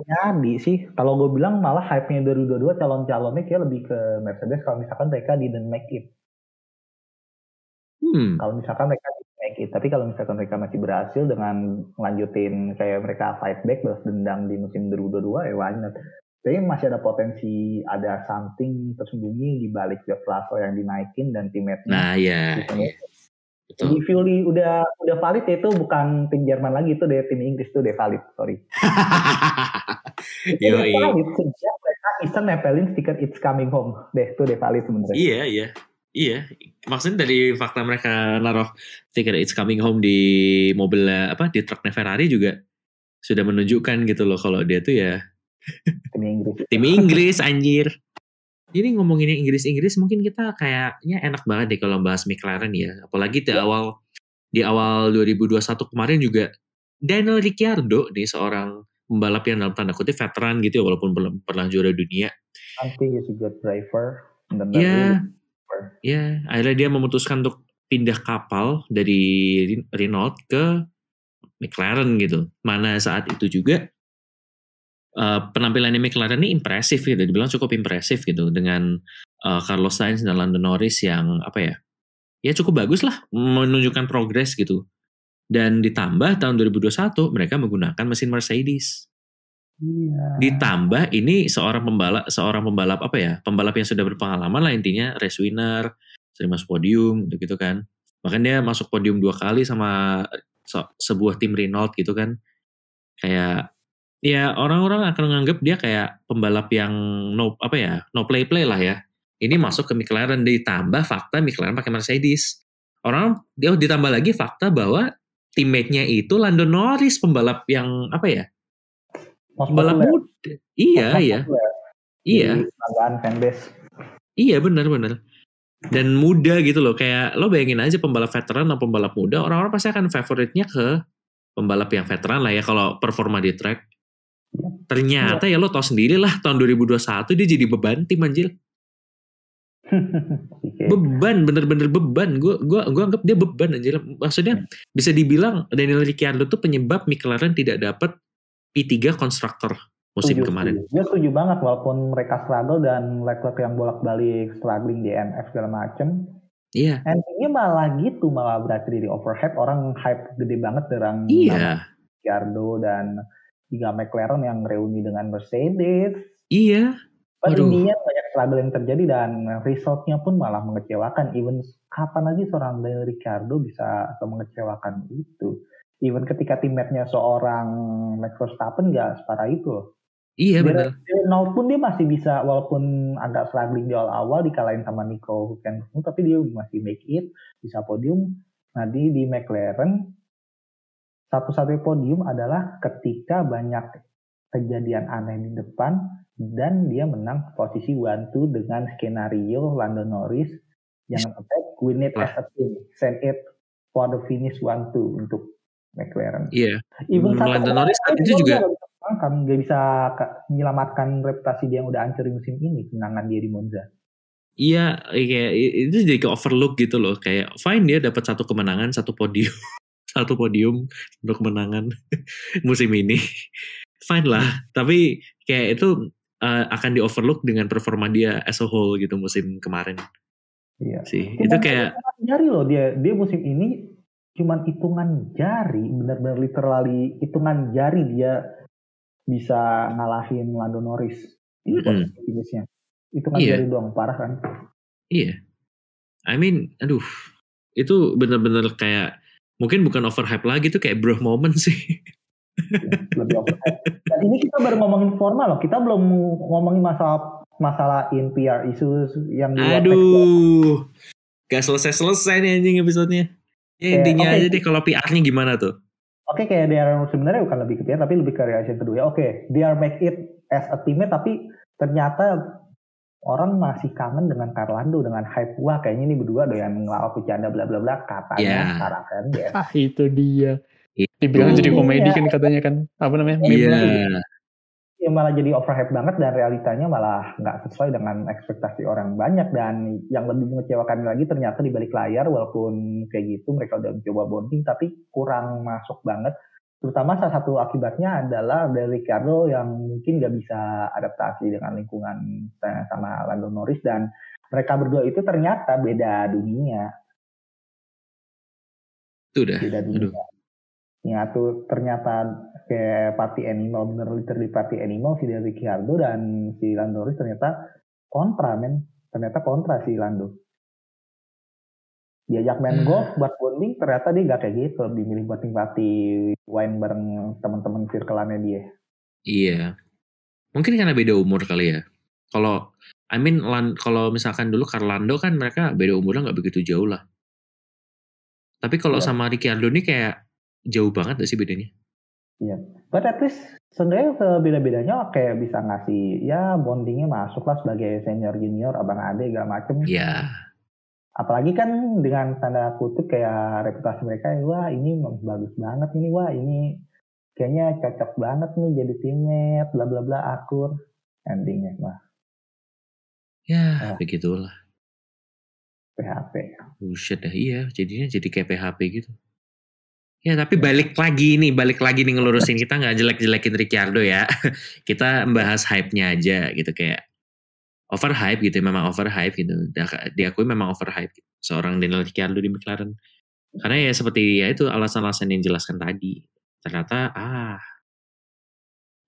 Nyadi sih. Kalau gue bilang malah hype-nya 2022 calon-calonnya kayak lebih ke Mercedes kalau misalkan mereka didn't make it. Hmm, Kalau misalkan mereka make it. Tapi kalau misalkan mereka masih berhasil dengan melanjutin kayak mereka fight back balas dendam di musim 2022 ya why not. Kayaknya masih ada potensi ada something tersembunyi di balik George Russell yang dinaikin dan teammate-nya. nah ya, iya. Di betul. Violi udah udah valid ya, itu bukan tim Jerman lagi itu deh tim Inggris tuh deh valid sorry. [LAUGHS] Deh valid sejak mereka Eastern nepelin stiker It's Coming Home deh itu deh valid sebenarnya. Iya, iya. Iya, maksudnya dari fakta mereka naruh stiker It's Coming Home di mobil apa di truknya Ferrari juga sudah menunjukkan gitu loh kalau dia tuh ya Tim Inggris. tim Inggris anjir. Jadi ngomongin yang Inggris-Inggris mungkin kita kayaknya enak banget deh kalau bahas McLaren ya. Apalagi di awal di awal 2021 kemarin juga Daniel Ricciardo nih seorang pembalap yang dalam tanda kutip veteran gitu ya walaupun belum pernah juara dunia. Nanti is a good driver. Dan driver. Ya akhirnya dia memutuskan untuk pindah kapal dari Ren- Renault ke McLaren gitu. Mana saat itu juga eh, penampilannya McLaren ini impresif gitu, dibilang cukup impresif gitu dengan eh, Carlos Sainz dan Lando Norris yang apa ya, ya cukup bagus lah menunjukkan progres gitu. Dan ditambah tahun 2021 mereka menggunakan mesin Mercedes. Iya. Ditambah ini seorang pembalap seorang pembalap apa ya? Pembalap yang sudah berpengalaman lah intinya race winner, sering masuk podium gitu, gitu kan. Bahkan dia masuk podium dua kali sama se- sebuah tim Renault gitu kan. Kayak ya orang-orang akan menganggap dia kayak pembalap yang no apa ya? no play play lah ya. Ini masuk ke McLaren ditambah fakta McLaren pakai Mercedes. Orang dia ditambah lagi fakta bahwa teammate-nya itu Lando Norris pembalap yang apa ya? Most Pembalap popular. muda. Iya, Most iya. popular Iya, kebanggaan fanbase. iya benar-benar. Dan muda gitu loh, kayak lo bayangin aja pembalap veteran atau pembalap muda, orang-orang pasti akan favoritnya ke pembalap yang veteran lah ya kalau performa di track. Iya. Ternyata ya lo tau sendiri lah tahun 2021 dia jadi beban tim anjir. Oke. [LAUGHS] Beban bener-bener beban. Gue gua gua anggap dia beban anjir. Maksudnya bisa dibilang Daniel Ricciardo tuh penyebab McLaren tidak dapat P3 konstruktor musim Setuju, kemarin. Gue setuju banget walaupun mereka struggle dan Leclerc yang bolak-balik struggling di NF segala macem. Iya. Endingnya malah gitu, malah berarti di overhype. Orang hype gede banget nama Iya. Ricciardo dan tiga McLaren yang reuni dengan Mercedes. Iya. Waduh. intinya banyak struggle yang terjadi dan resultnya pun malah mengecewakan. Even kapan lagi seorang Daniel Ricciardo bisa mengecewakan itu. Even ketika teammate-nya seorang Max Verstappen nggak separah itu loh. Iya dari nol pun dia masih bisa walaupun agak struggling di awal-awal dikalahin sama Nico Hülkenberg tapi dia masih make it bisa podium. Nah di di McLaren satu-satunya podium adalah ketika banyak kejadian aneh di depan dan dia menang posisi one two dengan skenario Lando Norris yang attack win it as a team send it for the finish one two untuk McLaren. Iya. Even Lando Norris itu juga- menangkan, nggak bisa ka- menyelamatkan reputasi dia yang udah hancur di musim ini kemenangan dia di Monza. Iya, kayak itu jadi ke overlook gitu loh. Kayak fine dia dapat satu kemenangan, satu podium, [LAUGHS] satu podium untuk kemenangan [LAUGHS] musim ini. Fine lah, tapi kayak itu uh, akan di overlook dengan performa dia as a whole gitu musim kemarin Iya. sih. Cuman Itu kayak jari loh dia dia musim ini cuman hitungan jari benar-benar literally hitungan jari dia bisa ngalahin Lando Norris di posisi finishnya. Hitungan Iya. jari doang parah kan. iya. I mean, aduh, itu bener-bener kayak mungkin bukan overhype lagi tuh kayak bro moment sih. lebih overhype. Dan ini kita baru ngomongin formal loh, kita belum ngomongin masalah masalah in PR issues yang. Aduh, gak selesai-selesai nih anjing episodenya. Ya intinya oke. aja deh kalau PR-nya gimana tuh. Oke kayak they are sebenarnya bukan lebih ke PR tapi lebih ke reaction kedua ya. Oke, they are make it as a teammate tapi ternyata orang masih kangen dengan Carlando dengan hype wah kayaknya ini berdua doyan ngelawak bercanda bla bla bla katanya Ya. sekarang kan ya. Ah itu dia. Itu. Dibilang jadi komedi Iya. kan katanya kan. Apa namanya? meme Iya. Ya malah jadi overhype banget dan realitanya malah nggak sesuai dengan ekspektasi orang banyak. Dan yang lebih mengecewakan lagi ternyata di balik layar walaupun kayak gitu mereka udah mencoba bonding tapi kurang masuk banget. Terutama salah satu akibatnya adalah dari Ricardo yang mungkin nggak bisa adaptasi dengan lingkungan eh, sama Lando Norris. Dan mereka berdua itu ternyata beda dunia. Itu udah. beda Aduh. dunia ya tuh ternyata kayak party animal bener literally party animal si dari Ricciardo dan si Lando Norris ternyata kontra men ternyata kontra si Lando diajak main Hmm. golf buat bonding ternyata dia gak kayak gitu lebih milih buat nikmati wine bareng teman-teman circle-annya dia Iya. Mungkin karena beda umur kali ya. Kalau I mean kalau misalkan dulu Carlando kan mereka beda umurnya nggak begitu jauh lah. Tapi kalau Iya. sama Ricciardo nih kayak jauh banget gak sih bedanya? But at least sebenarnya beda-bedanya kayak bisa ngasih ya bondingnya masuk lah sebagai senior junior abang ade segala macem Iya. apalagi kan dengan tanda kutip kayak reputasi mereka wah ini bagus banget ini wah ini kayaknya cocok banget nih jadi teammate bla bla bla akur endingnya mah Ya, Ah. begitulah. PHP Buset dah, iya. Jadinya jadi kayak PHP gitu. Ya, tapi balik lagi nih, balik lagi nih ngelurusin kita nggak jelek-jelekin Ricciardo ya. [LAUGHS] kita membahas hype-nya aja gitu kayak overhype gitu, memang overhype gitu. Dia- Diakui memang overhype gitu. seorang Daniel Ricciardo di McLaren. Karena ya seperti ya itu alasan-alasan yang dijelaskan tadi. Ternyata ah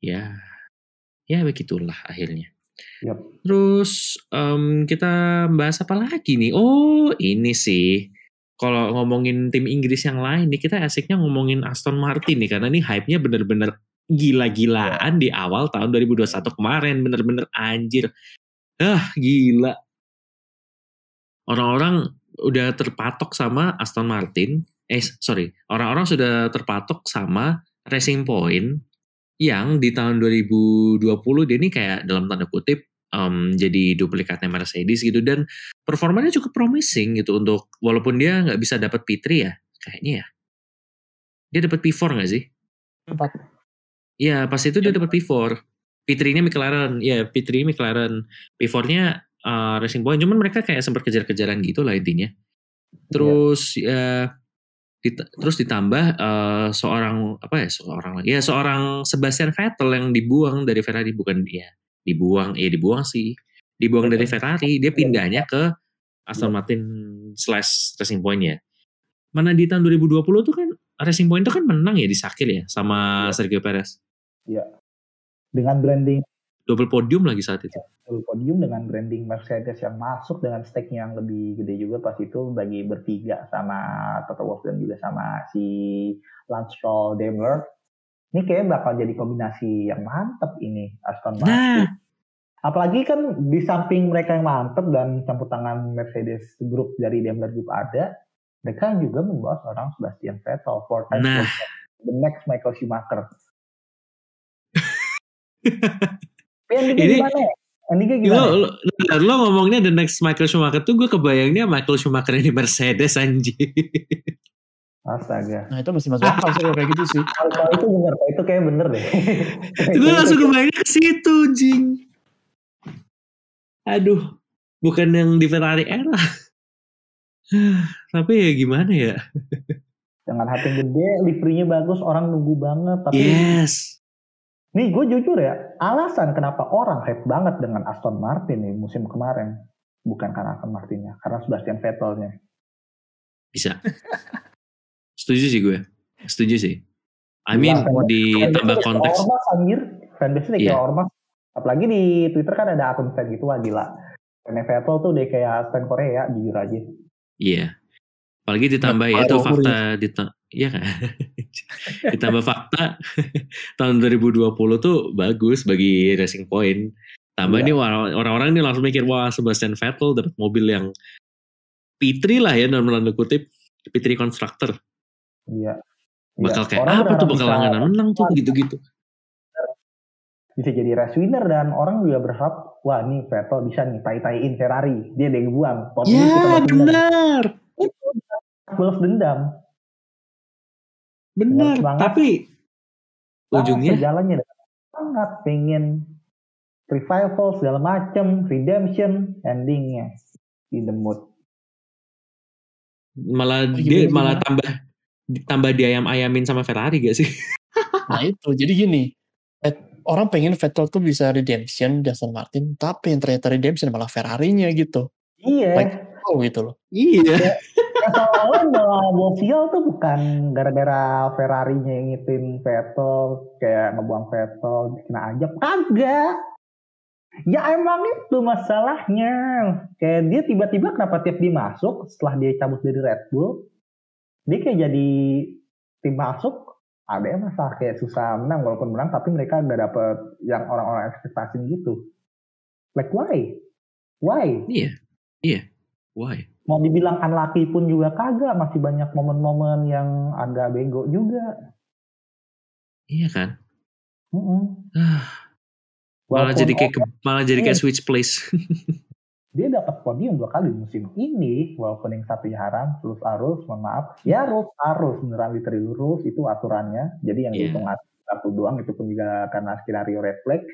ya ya begitulah akhirnya. Yap. Terus em, kita bahas apa lagi nih? Oh ini sih kalau ngomongin tim Inggris yang lain nih kita asiknya ngomongin Aston Martin nih karena ini hype-nya bener-bener gila-gilaan di awal tahun 2021 kemarin bener-bener anjir. Ah gila. Orang-orang udah terpatok sama Aston Martin. Eh sorry, orang-orang sudah terpatok sama Racing Point yang di tahun 2020 dia ini kayak dalam tanda kutip em, jadi duplikatnya Mercedes gitu dan performanya cukup promising gitu untuk walaupun dia nggak bisa dapat P3 ya kayaknya ya Dia dapat P4 nggak sih? Empat. Iya, pas itu dia dapat P4. P3-nya McLaren, ya P3 McLaren. P4-nya uh, Racing Point, cuman mereka kayak sempat kejar-kejaran gitu lah intinya. Terus ya dit- terus ditambah eh, seorang apa ya seorang lagi ya seorang Sebastian Vettel yang dibuang dari Ferrari bukan dia dibuang ya dibuang sih. Dibuang dari Ferrari dia pindahnya ke Aston Martin slash Racing Point ya mana di tahun 2020 tuh kan Racing Point tuh kan menang ya di Sakir ya sama Sergio Perez. Dengan branding double podium lagi saat itu. Full podium dengan branding Mercedes yang masuk dengan stake yang lebih gede juga pas itu bagi bertiga sama Toto Wolff dan juga sama si Lance Stroll Daimler. Ini kayaknya bakal jadi kombinasi yang mantep ini Aston Martin. nah Apalagi kan di samping mereka yang mantep dan campur tangan Mercedes Group dari Daimler Group ada, mereka juga membawa seorang Sebastian Vettel, four times Nah. the next Michael Schumacher. [LAUGHS] Ini- gimana ya? Lo, gimana? lo, lo, lo ngomongnya the next Michael Schumacher tuh gue kebayangnya Michael Schumacher ini Mercedes anjir [LAUGHS] Astaga. Nah itu masih masuk akal sih kalau kayak gitu sih. Kalau itu bener, itu kayak bener deh. [LAUGHS] gue langsung kebayangnya ke situ jing aduh bukan yang di Ferrari era [SIGHS] tapi ya gimana ya [LAUGHS] Dengan hati gede, liverynya bagus, orang nunggu banget. Tapi yes nih gue jujur ya, alasan kenapa orang hype banget dengan Aston Martin nih musim kemarin. Bukan karena Aston Martinnya, karena Sebastian Vettelnya. bisa [LAUGHS] setuju sih gue setuju sih I mean Gila, ditambah Fanbase-nya konteks Ormas anjir. Fanbase-nya kayak Iya. Ormas. Apalagi di Twitter kan ada akun fan gitu, wah gila. Fan Vettel tuh deh kayak fan Korea, jujur aja. iya apalagi ditambah ya Nah, itu Aero fakta dita- iya kan [LAUGHS] ditambah fakta [LAUGHS] tahun 2020 tuh bagus bagi Racing Point tambah nih orang- orang-orang ini langsung mikir wah Sebastian Vettel dapat mobil yang P3 lah ya dalam tanda kutip P3 Constructor Iya. bakal Iya. kayak Orang apa tuh bakal langganan menang tuh? gitu-gitu. Bisa jadi race winner dan orang juga berharap wah nih Vettel bisa nih tai-taiin Ferrari. Dia dia buang. Pop ini kita ya balas dendam. benar. Itu balas dendam. Benar tapi ujungnya? dengan sangat pengen revival segala macem redemption endingnya in the mood. Malah Oh, dia gimana, malah tambah tambah diayam-ayamin sama Ferrari gak sih [LAUGHS] Nah itu jadi gini. Vet- Orang pengen Vettel tuh bisa redemption di Aston Martin, tapi yang ternyata redemption malah Ferrari-nya gitu. iya Like, Oh gitu loh. iya yang soalnya malah Bosial tuh bukan gara-gara Ferrari-nya yang ngitin Vettel kayak ngebuang Vettel kena ajab kagak ya emang itu masalahnya kayak dia tiba-tiba kenapa tiap dia masuk setelah dia cabut dari Red Bull dia kayak jadi tim masuk ada yang masalah kayak susah menang walaupun menang tapi mereka nggak dapet yang orang-orang ekspektasi gitu. Like why? Why? Iya iya. Why? Mau dibilang unlucky pun juga kagak masih banyak momen-momen yang agak bego juga. Iya kan? Mm-mm. Ah, malah jadi kayak malah jadi kayak switch place [LAUGHS] dia dapat podium dua kali musim ini walaupun yang satunya haram terus arus mohon maaf ya arus arus beneran literally lurus itu aturannya jadi yang Iya. dihitung satu doang itu pun juga karena skenario red flag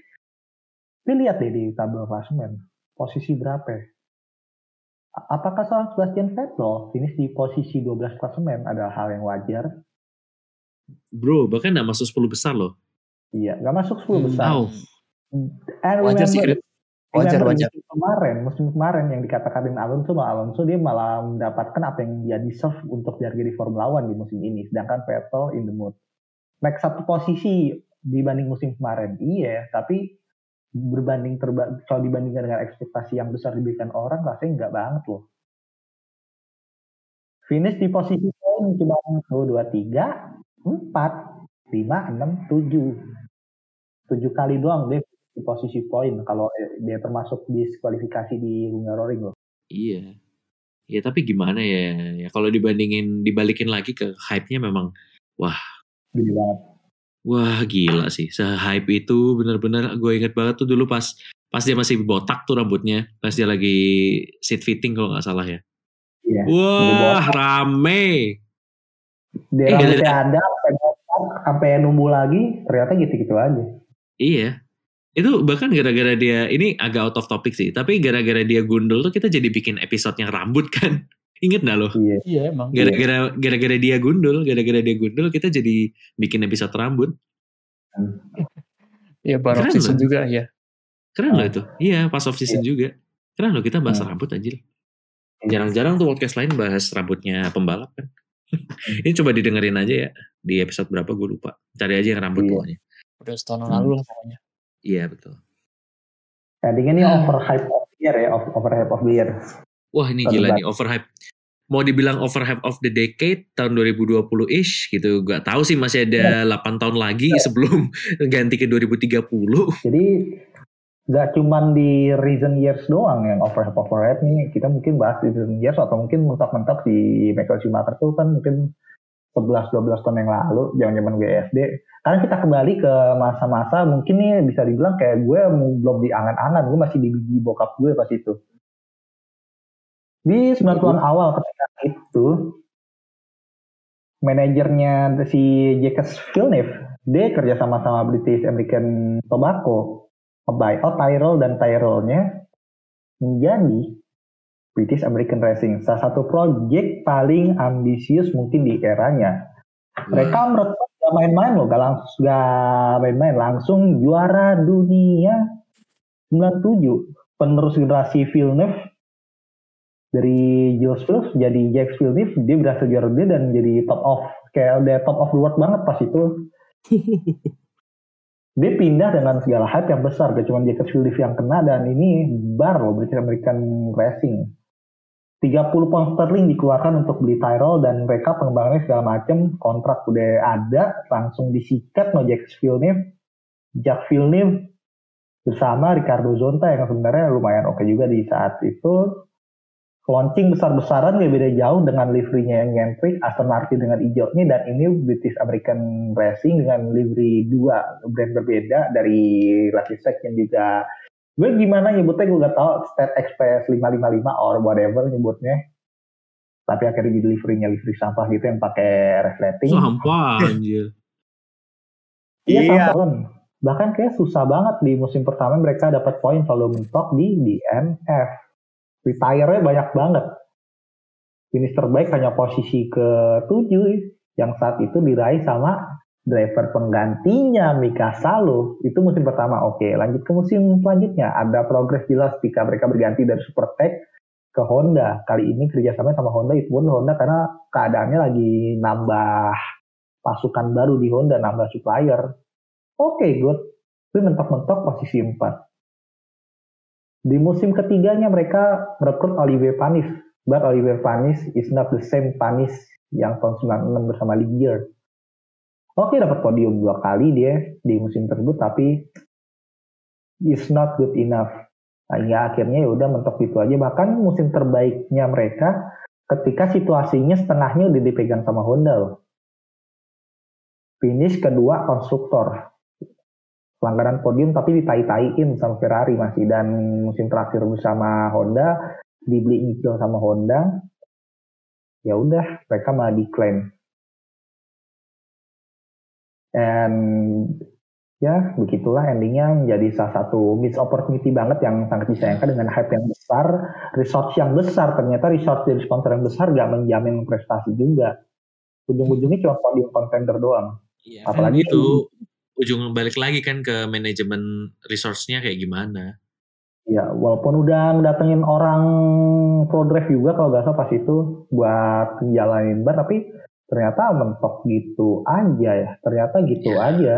tapi lihat deh di tabel klasemen posisi berapa ya? Apakah seorang Sebastian Vettel finish di posisi 12 klasemen adalah hal yang wajar bro bahkan gak masuk 10 besar loh iya nggak masuk 10 besar Wow. And Wajar sih, remember- Grit. Wajar, wajar. Musim kemarin, musim kemarin yang dikatakan Alonso bahwa Alonso dia malah mendapatkan apa yang dia deserve untuk jadi di Formula One di musim ini, sedangkan Vettel in the mood. Naik satu posisi dibanding musim kemarin, iya, tapi berbanding terba kalau dibandingkan dengan ekspektasi yang besar diberikan orang, rasanya nggak banget loh. Finish di posisi poin cuma 1, 2, 3, 4, 5, 6, 7. 7 kali doang deh di posisi poin kalau eh, dia termasuk diskualifikasi di Hungaroring loh. Iya. Ya tapi gimana ya? Ya kalau dibandingin dibalikin lagi ke hype-nya memang Gede banget. wah gila sih. Se-hype itu bener-bener gue inget banget tuh dulu pas pas dia masih botak tuh rambutnya, pas dia lagi seat fitting kalau nggak salah ya. Iya. Wah, rame. Dia Eh, rambutnya ada sampai sampai numbuh lagi, ternyata gitu-gitu aja. Iya. Itu bahkan gara-gara dia ini agak out of topic sih, tapi gara-gara dia gundul tuh kita jadi bikin episode yang rambut kan. [LAUGHS] Ingat nggak lo? Iya. Iya emang. Gara-gara gara-gara dia gundul, gara-gara dia gundul kita jadi bikin episode rambut. Iya baru Keren season loh. juga ya. Keren Ah. loh itu. Iya, pas off season juga. Keren loh kita bahas Hmm. rambut anjir. Jarang-jarang tuh podcast lain bahas rambutnya pembalap kan. [LAUGHS] ini coba didengerin aja ya di episode berapa gue lupa. Cari aja yang rambut Iya. pokoknya. Udah setahun Hmm. lalu lah pokoknya. Iya betul. Endingnya nih Hmm. overhype of the year ya, over- overhype of the year. Wah ini gila nih overhype. Mau dibilang overhype of the decade tahun 2020-ish gitu. Gak tahu sih masih ada 8 tahun lagi sebelum [LAUGHS] ganti ke 2030. Jadi nggak cuman di recent years doang yang overhype overhype nih kita mungkin bahas di recent years atau mungkin mentok-mentok di Michael Schumacher tuh kan mungkin 11-12 tahun yang lalu zaman-zaman gue SD karena kita kembali ke masa-masa mungkin nih bisa dibilang kayak gue belum di angan-angan gue masih di biji bokap gue pas itu. Di 90-an awal ketika itu manajernya si Jacques Villeneuve dia kerja sama sama British American Tobacco buyout Tyrrell dan Tyrrell-nya menjadi British American Racing. Salah satu project paling ambisius mungkin di eranya. Mereka merekrut gak main-main loh gak langsung gak main-main. Langsung juara dunia. 97 penerus generasi Villeneuve dari Jules Villeneuve jadi Jacques Villeneuve. Dia berhasil juara dunia dan jadi top of kayak udah top of the world banget pas itu. [LAUGHS] Dia pindah dengan segala hype yang besar. Gak cuma Jacques Villeneuve yang kena dan ini bar loh British American Racing 30 pound sterling dikeluarkan untuk beli Tyrrell dan mereka pengembangannya segala macam kontrak udah ada langsung disikat sama Jacques Villeneuve. Jacques Villeneuve bersama Ricardo Zonta yang sebenarnya lumayan oke juga di saat itu. Launching besar-besaran gak beda jauh dengan liverynya yang nyentrik Aston Martin dengan hijaunya dan ini British American Racing dengan livery dua brand berbeda dari Lucky Section juga gue gimana nyebutnya gue gak tau State Express 555 or whatever nyebutnya tapi akhirnya jadi liverynya livery sampah gitu yang pakai reflecting Sampah anjir. Iya, Iya. sampah Bahkan kayak susah banget di musim pertama mereka dapat poin selalu mentok di DNF. Retire-nya banyak banget. Finish terbaik hanya posisi ke-7 yang saat itu diraih sama driver penggantinya Mika Salo. Itu musim pertama. Oke, lanjut ke musim selanjutnya. Ada progres jelas ketika mereka berganti dari Super Tech ke Honda. Kali ini kerjasama sama Honda itu pun Honda karena keadaannya lagi nambah pasukan baru di Honda, nambah supplier. Oke, good. Tapi mentok-mentok posisi 4. Di musim ketiganya mereka merekrut Olivier Panis. But Olivier Panis is not the same Panis yang tahun 96 bersama Ligier. Oke, dapat podium dua kali dia di musim tersebut, tapi is not good enough. Ya akhirnya ya udah mentok gitu aja. Bahkan musim terbaiknya mereka ketika situasinya setengahnya udah dipegang sama Honda loh. Finish kedua konstruktor pelanggaran podium tapi ditai-taiin sama Ferrari masih dan musim terakhir bersama Honda dibeli nyicil sama Honda ya udah mereka malah diklaim and ya begitulah endingnya menjadi salah satu miss opportunity banget yang sangat disayangkan dengan hype yang besar. Resource yang besar ternyata resource dari sponsor yang besar gak menjamin prestasi juga. Ujung-ujungnya cuma podium contender doang. Iya, Apalagi- kan itu ujung balik lagi kan ke manajemen resource-nya kayak gimana. Ya, walaupun udah ngedatengin orang pro drive juga kalau gak salah pas itu buat jalanin bar, tapi ternyata mentok gitu aja ya. Ternyata gitu Iya. aja.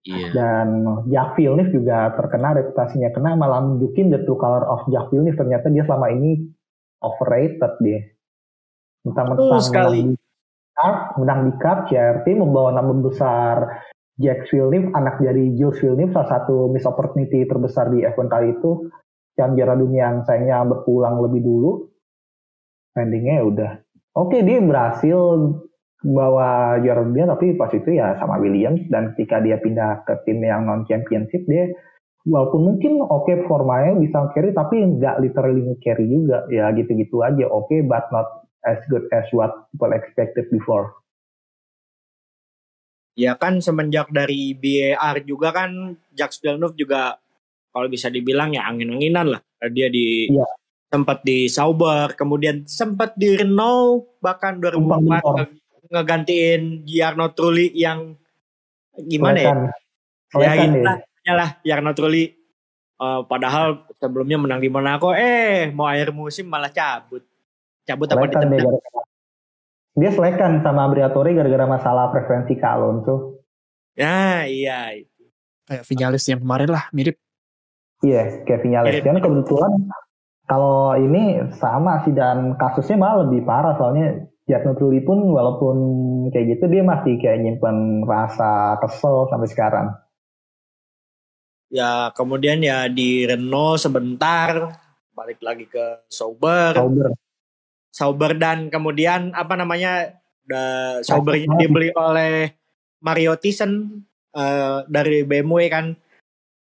Iya. Dan Jack Villeneuve juga terkena reputasinya kena malah nunjukin the true color of Jack Villeneuve. Ternyata dia selama ini overrated dia. Mentang-mentang Betul sekali. menang di cup, menang di cup, CRT membawa nama besar Jack Villeneuve, anak dari Jules Villeneuve, salah satu miss opportunity terbesar di F1 kali itu. Yang juara dunia yang sayangnya berpulang lebih dulu. Endingnya ya udah. Oke, dia berhasil bawa juara dunia, tapi pas itu ya sama Williams. Dan ketika dia pindah ke tim yang non-championship, dia walaupun mungkin oke formanya bisa carry, tapi nggak literally carry juga. Ya gitu-gitu aja. Oke, but not as good as what people expected before. Ya kan semenjak dari BAR juga kan Jacques Villeneuve juga kalau bisa dibilang ya angin-anginan lah. Dia di Iya. sempat di Sauber, kemudian sempat di Renault bahkan 2004 Tumpang nge- ngegantiin Jarno Trulli yang gimana ya? Lekan. Ya gitu ya lah Jarno Trulli. Eh, padahal sebelumnya menang di Monaco, eh mau akhir musim malah cabut. Cabut apa ditendang? gara-gara. Dia selekan sama Briatore gara-gara masalah preferensi ke Alonso. Nah iya itu. Kayak Vinales yang kemarin lah, mirip. Iya, kayak Vinales. Mirip. Dan kebetulan kalau ini sama sih dan kasusnya malah lebih parah soalnya Jarno Trulli pun walaupun kayak gitu dia masih kayak nyimpen rasa kesel sampai sekarang. Ya kemudian ya di Renault sebentar balik lagi ke Sauber, Sauber. Sauber dan kemudian apa namanya da, Sauber Sakit banget. dibeli oleh Mario Thyssen eh, dari BMW kan.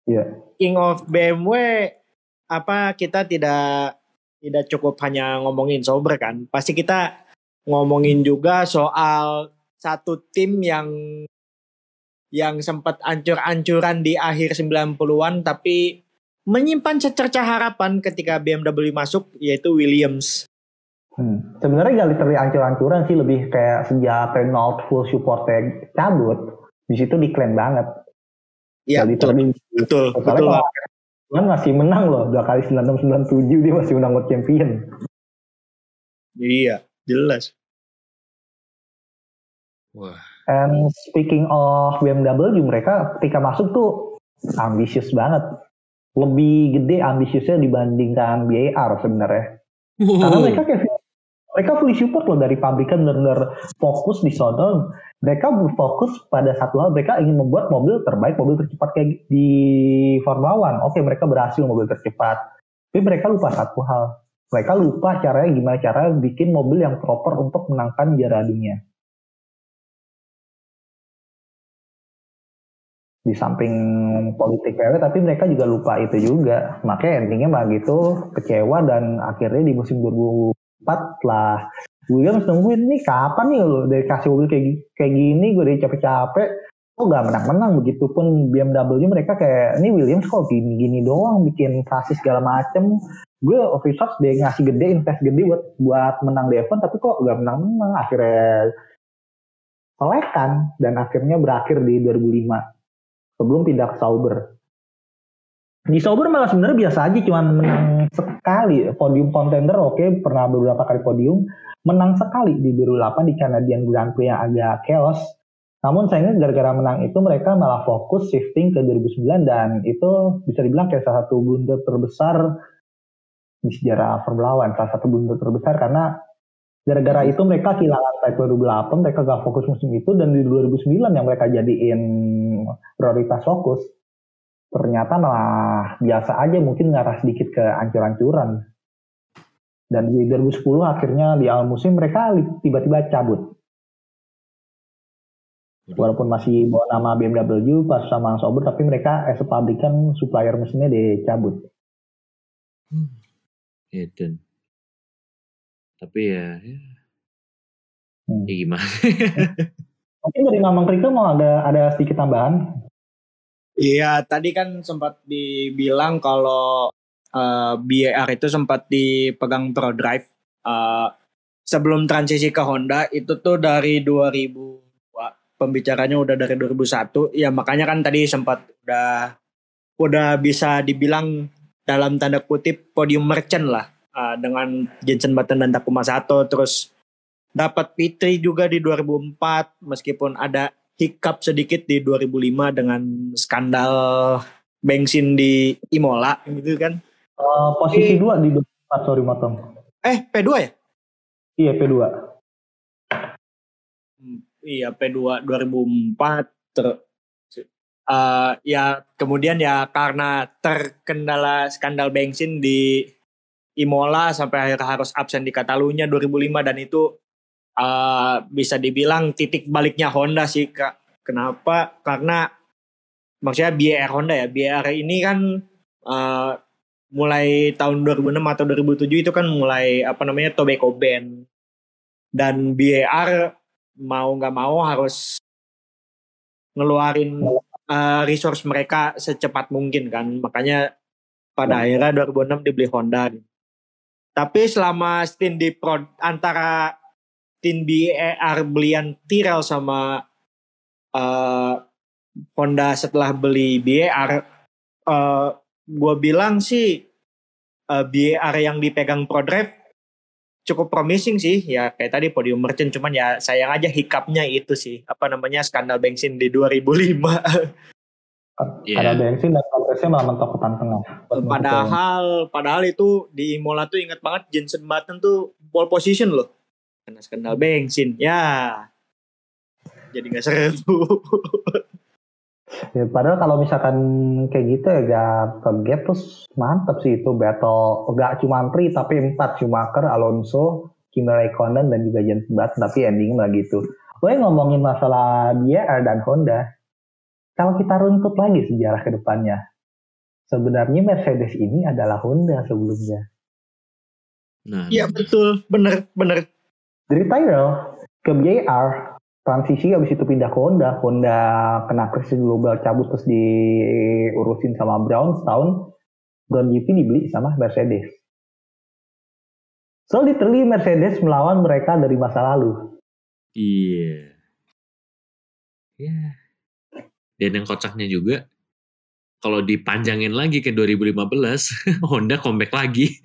Iya. King of BMW apa kita tidak tidak cukup hanya ngomongin Sauber kan. Pasti kita ngomongin juga soal satu tim yang yang sempat ancur-ancuran di akhir 90-an tapi menyimpan secercah harapan ketika BMW masuk yaitu Williams. Hmm. Sebenarnya gak literally ancur-ancuran sih lebih kayak sejak Renault full supportnya cabut. Di situ diklaim banget. Ya Gak betul betul Soalnya betul. kalau kan masih menang loh dua kali 96 97 dia masih menang World Champion. Iya, jelas. Wah. And speaking of BMW mereka ketika masuk tuh ambisius banget. Lebih gede ambisiusnya dibandingkan BAR sebenarnya. Karena Wow. mereka kayak mereka fully support loh dari pabrikan benar-benar fokus di sono. Mereka berfokus pada satu hal, mereka ingin membuat mobil terbaik, mobil tercepat kayak di Formula One. Oke, mereka berhasil mobil tercepat. Tapi mereka lupa satu hal. Mereka lupa caranya gimana caranya bikin mobil yang proper untuk menangkan juara dunia. Di samping politik PW, tapi mereka juga lupa itu juga. Makanya endingnya malah gitu, kecewa dan akhirnya di musim 2004 lah Williams nungguin nih kapan nih lo dari kasih mobil kayak, kayak gini gue udah capek-capek kok gak menang-menang begitupun BMW mereka kayak ini Williams kok gini-gini doang bikin chassis segala macem gue officials dia ngasih gede invest gede buat buat menang di event tapi kok gak menang-menang? Akhirnya selekan dan akhirnya berakhir di 2005 sebelum pindah ke Sauber di Sauber malah sebenarnya biasa aja cuman menang sekali. Podium contender oke pernah beberapa kali podium menang sekali di 2008 di Canadian Grand Prix yang agak chaos. Namun sayangnya gara-gara menang itu mereka malah fokus shifting ke 2009 dan itu bisa dibilang kayak salah satu blunder terbesar di sejarah Formula One. Salah satu blunder terbesar karena gara-gara itu mereka kehilangan title 2008, mereka gak fokus musim itu dan di 2009 yang mereka jadiin prioritas fokus ternyata malah biasa aja mungkin ngarah sedikit ke ancur-ancuran dan di 2010 akhirnya di awal musim mereka tiba-tiba cabut. Walaupun masih bawa nama BMW pas sama Sauber tapi mereka as a supplier mesinnya dicabut Gitu. Tapi ya, ya, Hmm. ya gimana? [LAUGHS] mungkin dari Mamang Krito mau ada ada sedikit tambahan Iya, tadi kan sempat dibilang kalau eh, BAR itu sempat dipegang Pro Drive eh, sebelum transisi ke Honda itu tuh dari 2000 wah, pembicaranya udah dari 2001 ya makanya kan tadi sempat udah udah bisa dibilang dalam tanda kutip podium merchant lah eh, dengan Jensen Button dan Takuma Sato terus dapat P3 juga di 2004 meskipun ada hiccup sedikit di 2005 dengan skandal bensin di Imola gitu kan. Eh, posisi dua di 24 sorry motong Eh, P2 ya? iya P2 Hmm, Iya, P2 2004 ter eh, ya kemudian ya karena terkendala skandal bensin di Imola sampai akhirnya harus absen di Catalunya 2005 dan itu eh, bisa dibilang titik baliknya Honda sih Kak. Kenapa? Karena maksudnya BR Honda ya. BR ini kan eh, mulai tahun 2006 atau 2007 itu kan mulai apa namanya tobacco ban dan BAR mau nggak mau harus ngeluarin uh, resource mereka secepat mungkin kan. Makanya pada Ya. akhirnya 2006 dibeli Honda. Tapi selama stint di pro, antara tim BER belian Tyrrell sama uh, Honda setelah beli BER, uh, gue bilang sih uh, BER yang dipegang ProDrive cukup promising sih. Ya kayak tadi podium merchant cuman ya sayang aja hikapnya itu sih. Apa namanya skandal bensin di 2005 Iya. Ada bensin dan progresnya malah mentok ke tengah. padahal padahal itu di Imola tuh inget banget Jensen Button tuh pole position loh. Karena skandal bensin. Ya. Jadi nggak seru [LAUGHS] Ya, padahal kalau misalkan kayak gitu ya gak ke gap terus mantep sih itu battle gak cuma 3 tapi 4 Schumacher, Alonso, Kimi Raikkonen dan juga Jensen Button tapi ending lah gitu. Gue ngomongin masalah BR dan Honda. Kalau kita runtut lagi sejarah ke depannya. Sebenarnya Mercedes ini adalah Honda sebelumnya. Nah, Iya betul bener bener Dari Tyrrell ke BR transisi habis itu pindah ke Honda. Honda kena krisis global cabut terus diurusin sama Brown setahun. Brown GP dibeli sama Mercedes. So literally Mercedes melawan mereka dari masa lalu. Iya. Ya. Dan yang kocaknya juga kalau dipanjangin lagi ke 2015, [LAUGHS] Honda comeback lagi.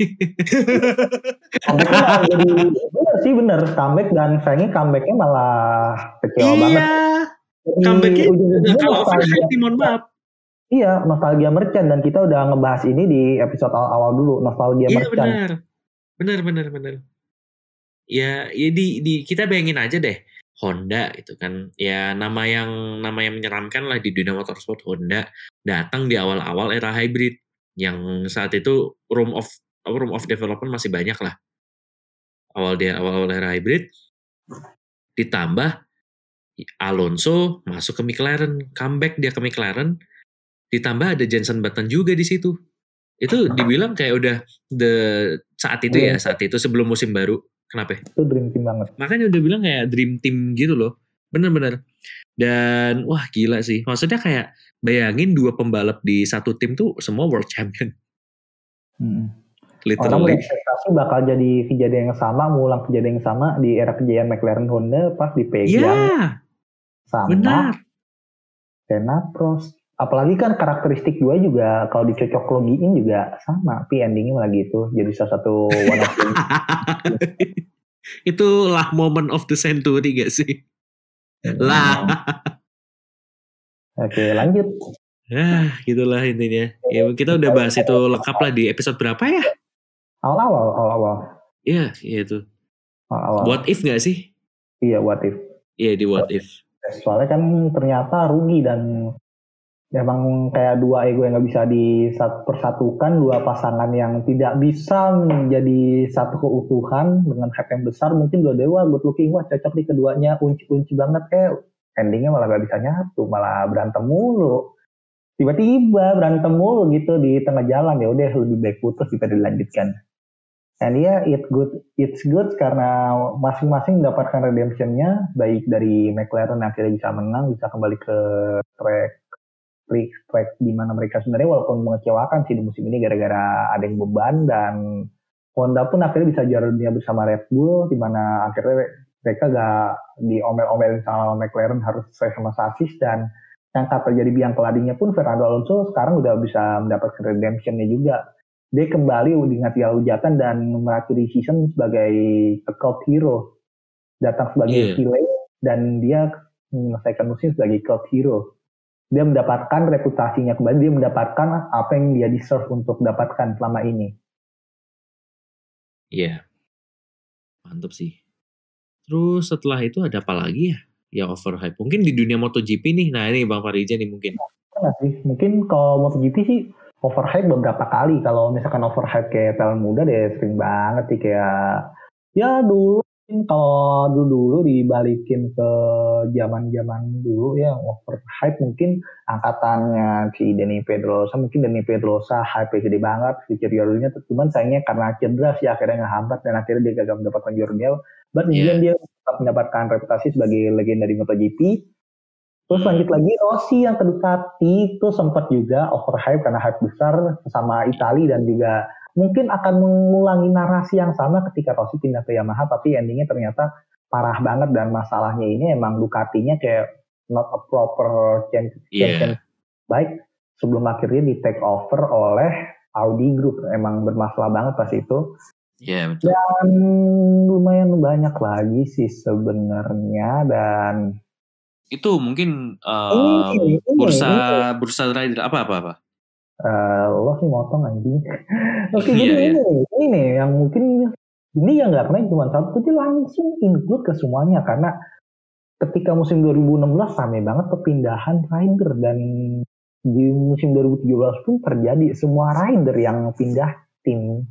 Jadi bener sih bener comeback dan sayangnya comebacknya malah kecewa banget. iya. Jadi Comebacknya [LAUGHS] kalau overhype mohon maaf. Iya, nostalgia merchant dan kita udah ngebahas ini di episode awal-awal dulu, nostalgia Iya merchant. benar. Benar benar benar. Ya, ya di, di kita bayangin aja deh Honda itu kan. Ya nama yang nama yang menyeramkan lah di dunia motorsport Honda datang di awal-awal era hybrid. Yang saat itu room of room of development masih banyak lah. Awal dia awal-awal era hybrid ditambah Alonso masuk ke McLaren comeback dia ke McLaren ditambah ada Jenson Button juga di situ. Itu dibilang kayak udah the saat itu ya saat itu sebelum musim baru kenapa? Itu dream team banget. makanya udah bilang kayak dream team gitu loh. Bener-bener dan wah gila sih. Maksudnya kayak bayangin dua pembalap di satu tim tuh semua world champion. Hmm. Orang literally berekspektasi bakal jadi kejadian yang sama, mengulang kejadian yang sama di era kejayaan McLaren Honda pas dipegang ya sama. Benar. Senna Prost. Apalagi kan karakteristik dua juga kalau dicocok logiin juga sama, tapi endingnya malah gitu. Jadi salah satu one of the [LAUGHS] itulah moment of the century gak sih lah [LAUGHS] Oke lanjut. ya gitulah intinya ya kita udah bahas itu lengkap lah di episode berapa ya Awal-awal, awal-awal, Iya, iya itu. awal-awal. What if gak sih? Iya, what if? Iya di what if. Soalnya kan ternyata rugi dan memang kayak dua ego yang nggak bisa dipersatukan, dua pasangan yang tidak bisa menjadi satu keutuhan dengan hype yang besar. Mungkin dua dewa good looking wah cocok di keduanya, kunci-kunci banget eh endingnya malah gak bisa nyatu, malah berantem mulu. Tiba-tiba berantem mulu gitu di tengah jalan ya udah lebih baik putus daripada dilanjutkan. And yeah, it good, it's good karena masing-masing mendapatkan redemptionnya, baik dari McLaren yang akhirnya bisa menang, bisa kembali ke track, track di mana mereka sebenarnya walaupun mengecewakan sih di musim ini gara-gara ada yang beban dan Honda pun akhirnya bisa juara dunia bersama Red Bull, di mana akhirnya mereka gak diomel-omelin sama McLaren harus sesuai sama sasis dan yang kata terjadi biang keladinya pun Fernando Alonso sekarang udah bisa mendapatkan redemptionnya juga. Dia kembali diingat dia hujatan dan mengakhiri season sebagai a cult hero. Datang sebagai yeah. dan dia menyelesaikan musim sebagai cult hero dia mendapatkan reputasinya kembali dia mendapatkan apa yang dia deserve untuk dapatkan selama ini Iya. Mantap sih. Terus setelah itu ada apa lagi ya? Yang overhype. Mungkin di dunia MotoGP nih. Nah ini Bang Farija nih mungkin. Pernah sih mungkin kalau MotoGP sih overhype beberapa kali kalau misalkan overhype kayak talent muda deh sering banget sih kayak ya dulu kalau dulu dulu dibalikin ke zaman zaman dulu ya overhype mungkin angkatannya si Denny Pedrosa mungkin Denny Pedrosa hype gede banget future juaranya cuman sayangnya karena cedera sih akhirnya ngehambat dan akhirnya dia gagal mendapatkan dunia but Yeah. yeah. dia tetap mendapatkan reputasi sebagai legenda di MotoGP Terus lanjut lagi Rossi yang Ducati itu sempat juga overhype karena hype besar sama Itali dan juga mungkin akan mengulangi narasi yang sama ketika Rossi pindah ke Yamaha tapi endingnya ternyata parah banget dan masalahnya ini emang Ducatinya kayak not a proper champion, Iya. champion baik sebelum akhirnya di take over oleh Audi Group emang bermasalah banget pas itu Iya betul. dan lumayan banyak lagi sih sebenarnya dan Itu mungkin uh, Ini, ini, bursa ini. bursa rider apa apa apa. Eh, lo sih motong anjing. [LAUGHS] Oke Iya, jadi iya. ini ini nih yang mungkin ini yang nggak pernah cuma satu dia langsung include ke semuanya karena ketika musim 2016 rame banget perpindahan rider dan di musim 2017 pun terjadi semua rider yang pindah tim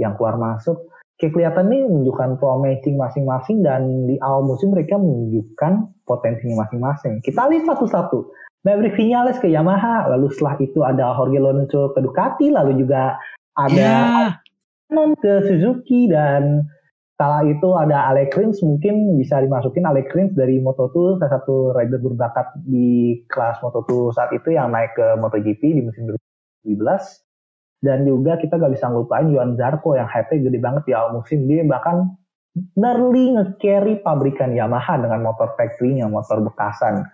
yang keluar masuk kayak kelihatan nih menunjukkan promising masing-masing dan di awal musim mereka menunjukkan potensinya masing-masing. Kita lihat satu-satu. Maverick Vinales ke Yamaha, lalu setelah itu ada Jorge Lorenzo ke Ducati, lalu juga ada. Anon ke Suzuki dan kala itu ada Alex Rins mungkin bisa dimasukin Alex Rins dari Moto2 salah satu rider berbakat di kelas Moto2 saat itu yang naik ke MotoGP di musim 2017 dan juga kita gak bisa ngelupain Johan Zarco yang hype gede banget di awal musim. Dia bahkan nearly nge-carry pabrikan Yamaha dengan motor factory-nya motor bekasan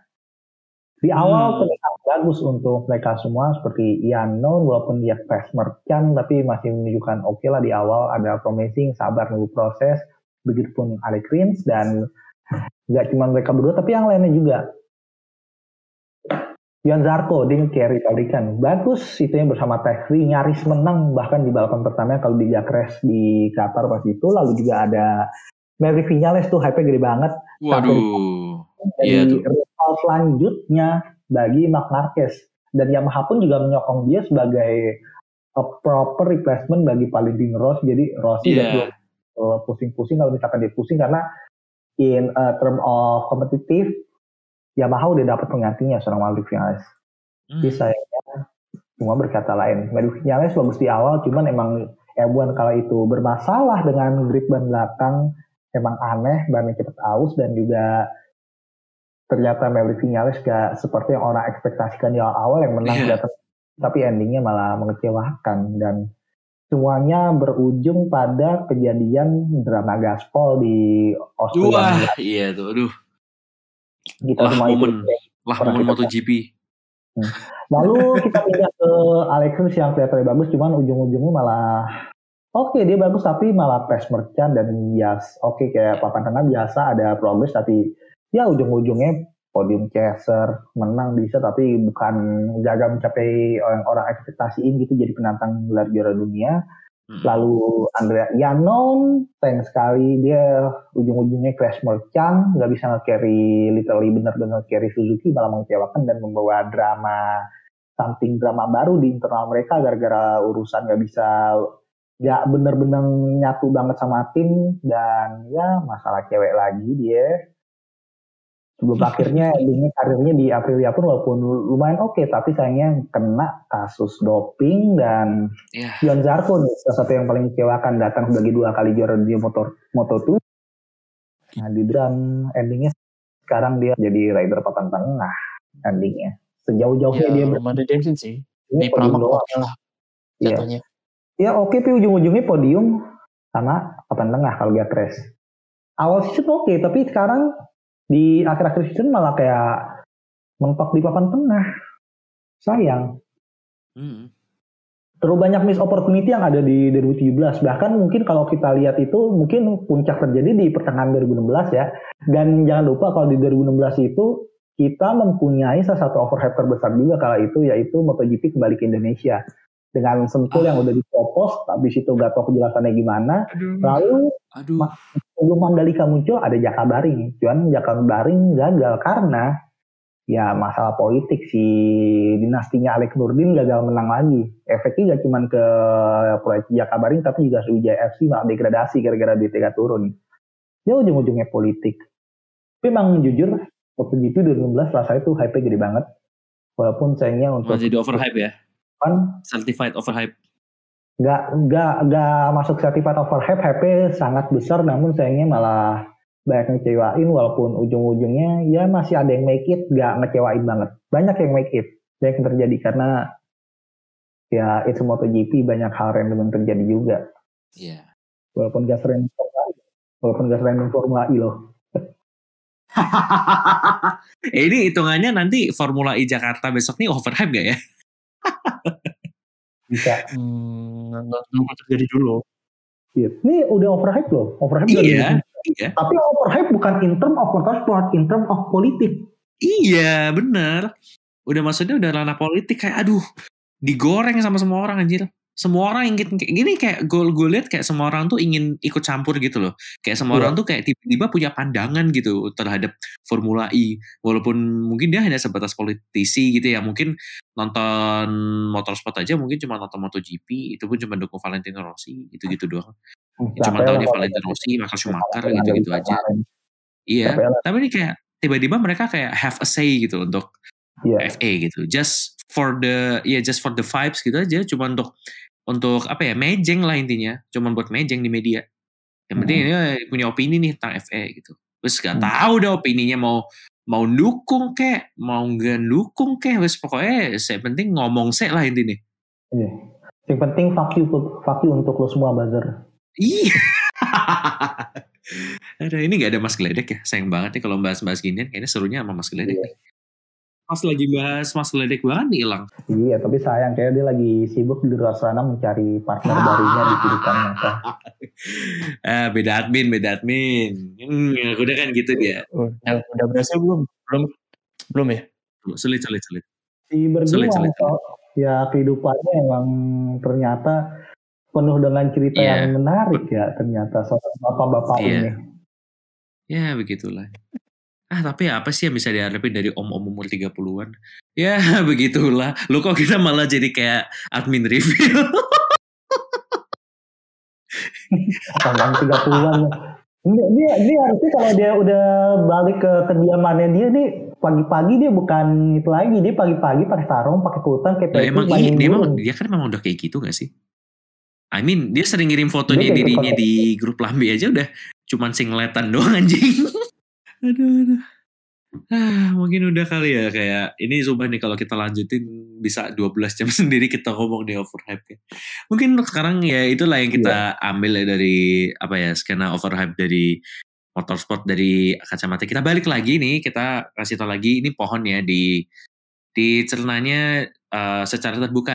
di awal Hmm. terlihat bagus untuk mereka semua seperti Ian Known walaupun dia crash merchant tapi masih menunjukkan oke lah di awal ada promising sabar nunggu proses begitupun Alex Rins dan nggak cuma mereka berdua tapi yang lainnya juga Ian Zarco dia carry pabrikan bagus itu yang bersama Tefri nyaris menang bahkan di balapan pertama kalau di crash di Qatar pas itu lalu juga ada Maverick Vinales tuh hype gede banget Waduh. Iya tuh. Rival selanjutnya bagi Marc Marquez. Dan Yamaha pun juga menyokong dia sebagai a proper replacement bagi Valentino Rossi. Jadi Rossi Iya. nggak perlu, uh, pusing-pusing kalau misalkan dia pusing. Karena in uh, term of kompetitif Yamaha udah dapat penggantinya seorang Maverick Vinales. Hmm. sayangnya cuma berkata lain. Maverick Vinales bagus di awal cuman emang F1 kala itu bermasalah dengan grip ban belakang. Emang aneh bannya cepat aus dan juga ternyata Maverick Vinales gak seperti yang orang ekspektasikan di awal yang menang Iya. kelihatan tapi endingnya malah mengecewakan dan semuanya berujung pada kejadian drama gaspol di Austria Wah, iya tuh. Aduh, kita lah semua momen. itu lah momen MotoGP. Lalu kita pindah ke Alex Rins yang kelihatannya bagus, cuman ujung-ujungnya malah oke dia bagus tapi malah press merchant dan bias. Oke kayak papan tengah biasa ada progres tapi ya ujung-ujungnya podium chaser menang bisa tapi bukan gagal mencapai yang orang ekspektasiin gitu jadi penantang gelar juara dunia. Hmm. Lalu Andrea Yanon, sayang sekali dia ujung-ujungnya crash merchant, nggak bisa nge-carry, literally benar-benar carry Suzuki, malah mengecewakan dan membawa drama, something drama baru di internal mereka gara-gara urusan nggak bisa, nggak bener-bener nyatu banget sama tim, dan ya masalah cewek lagi dia. Sebelum akhirnya endingnya karirnya di Aprilia pun walaupun lumayan oke, tapi sayangnya kena kasus doping dan Ya. Yon Zarco nih, salah satu yang paling kecewakan datang sebagai dua kali juara dunia motor Moto2. Nah, di dan endingnya sekarang dia jadi rider papan tengah endingnya. Sejauh-jauhnya Ya, dia redemption sih. ini Di oke lah. Iya. Jatuhnya. Ya oke, tapi ujung-ujungnya podium sama papan tengah kalau dia crash. Awal season oke, tapi sekarang di akhir-akhir season malah kayak mentok di papan tengah. Sayang. Hmm. terlalu banyak miss opportunity yang ada di 2017 bahkan mungkin kalau kita lihat itu mungkin puncak terjadi di pertengahan 2016 ya dan jangan lupa kalau di 2016 itu kita mempunyai salah satu overhead terbesar juga kala itu yaitu MotoGP kembali ke Indonesia dengan sentul yang udah dipropos habis itu gak tahu kejelasannya gimana Aduh. lalu Aduh. Sebelum Mandalika muncul ada Jakabaring cuman Jakabaring gagal karena ya masalah politik. Si dinastinya Alex Nurdin gagal menang lagi. Efeknya gak cuman ke proyek Jakabaring tapi juga Sriwijaya FC malah degradasi gara-gara tiga turun. Ya ujung-ujungnya politik. Tapi emang jujur MotoGP 2016 rasanya tuh hype gede banget. Walaupun sayangnya untuk Masih di overhype ya. Kan Certified overhype. nggak nggak nggak masuk certified overhype hype sangat besar namun sayangnya malah banyak ngecewain walaupun ujung-ujungnya ya masih ada yang make it gak ngecewain banget banyak yang make it banyak yang terjadi karena ya itu MotoGP banyak hal random yang terjadi juga Iya. walaupun gak sering walaupun gak sering Formula E loh [LAUGHS] ini hitungannya nanti Formula E Jakarta besok nih overhype gak ya? Bisa Hmm, nunggu terjadi dulu. Iya. Ini udah overhype loh. Overhype Iya, iya. Tapi overhype bukan in term of motorsport, in term of politik. Iya, bener. Udah maksudnya udah ranah politik kayak aduh, digoreng sama semua orang anjir. Semua orang ingin kayak gini kayak gue gue lihat kayak semua orang tuh ingin ikut campur gitu loh. Kayak semua Iya. orang tuh kayak tiba-tiba punya pandangan gitu terhadap Formula E. Walaupun mungkin dia hanya sebatas politisi gitu ya. Mungkin nonton motorsport aja mungkin cuma nonton MotoGP, itu pun cuma dukung Valentino Rossi, doang. Ya, cuma tahu dia Valentino Rossi, Michael Schumacher gitu-gitu aja. Iya. Tapi ini kayak tiba-tiba mereka kayak have a say gitu untuk Iya. FA gitu. Just for the ya just for the vibes gitu aja. Cuma untuk untuk apa ya mejeng lah intinya. Cuma buat mejeng di media. Yang penting dia punya opini nih tentang FA gitu. Terus gak Hmm. tahu deh opininya mau mau dukung kek, mau nggak dukung kek. Wes pokoknya saya penting ngomong sih lah intinya. Iya. Yang penting fuck you, fuck you untuk lo semua buzzer. Iya. [LAUGHS] Aduh, ini gak ada Mas Geledek ya. Sayang banget nih kalau bahas-bahas ginian. Kayaknya serunya sama Mas Geledek Iya. Pas lagi bahas Mas Geledek banget nih hilang. Iya, tapi sayang kayak dia lagi sibuk di luar sana mencari partner barunya di kehidupan nyata. Ah, [LAUGHS] beda admin, beda admin. Hmm, udah kan gitu dia. Udah, udah berhasil belum? Belum, belum ya? Sulit, sulit, sulit. Si berjuang Sulit, sulit. kok. ya kehidupannya emang ternyata penuh dengan cerita Iya. yang menarik ya ternyata soal bapak-bapak Iya. ini. Ya, begitulah. Ah, tapi apa sih yang bisa diharapin dari om-om umur 30-an? Ya, [LAUGHS] begitulah. Lu kok kita malah jadi kayak admin review? Tanggal 30-an. Dia, dia, dia harusnya kalau dia udah balik ke kediamannya dia nih pagi-pagi dia bukan itu lagi dia pagi-pagi pakai sarung pakai kutang kayak peci, emang iya, dia, emang, dia kan memang udah kayak gitu gak sih? I mean, dia sering ngirim fotonya Dia dirinya gitu. di grup Lambe aja udah cuman singletan doang anjing. Aduh, aduh. Ah, mungkin udah kali ya kayak ini coba nih kalau kita lanjutin bisa 12 jam [LAUGHS] sendiri kita ngomong di overhype ya. Mungkin sekarang ya itulah yang kita ambil ya dari apa ya skena overhype dari motorsport dari kacamata kita balik lagi nih kita kasih tau lagi ini pohon ya di di celananya eh, secara terbuka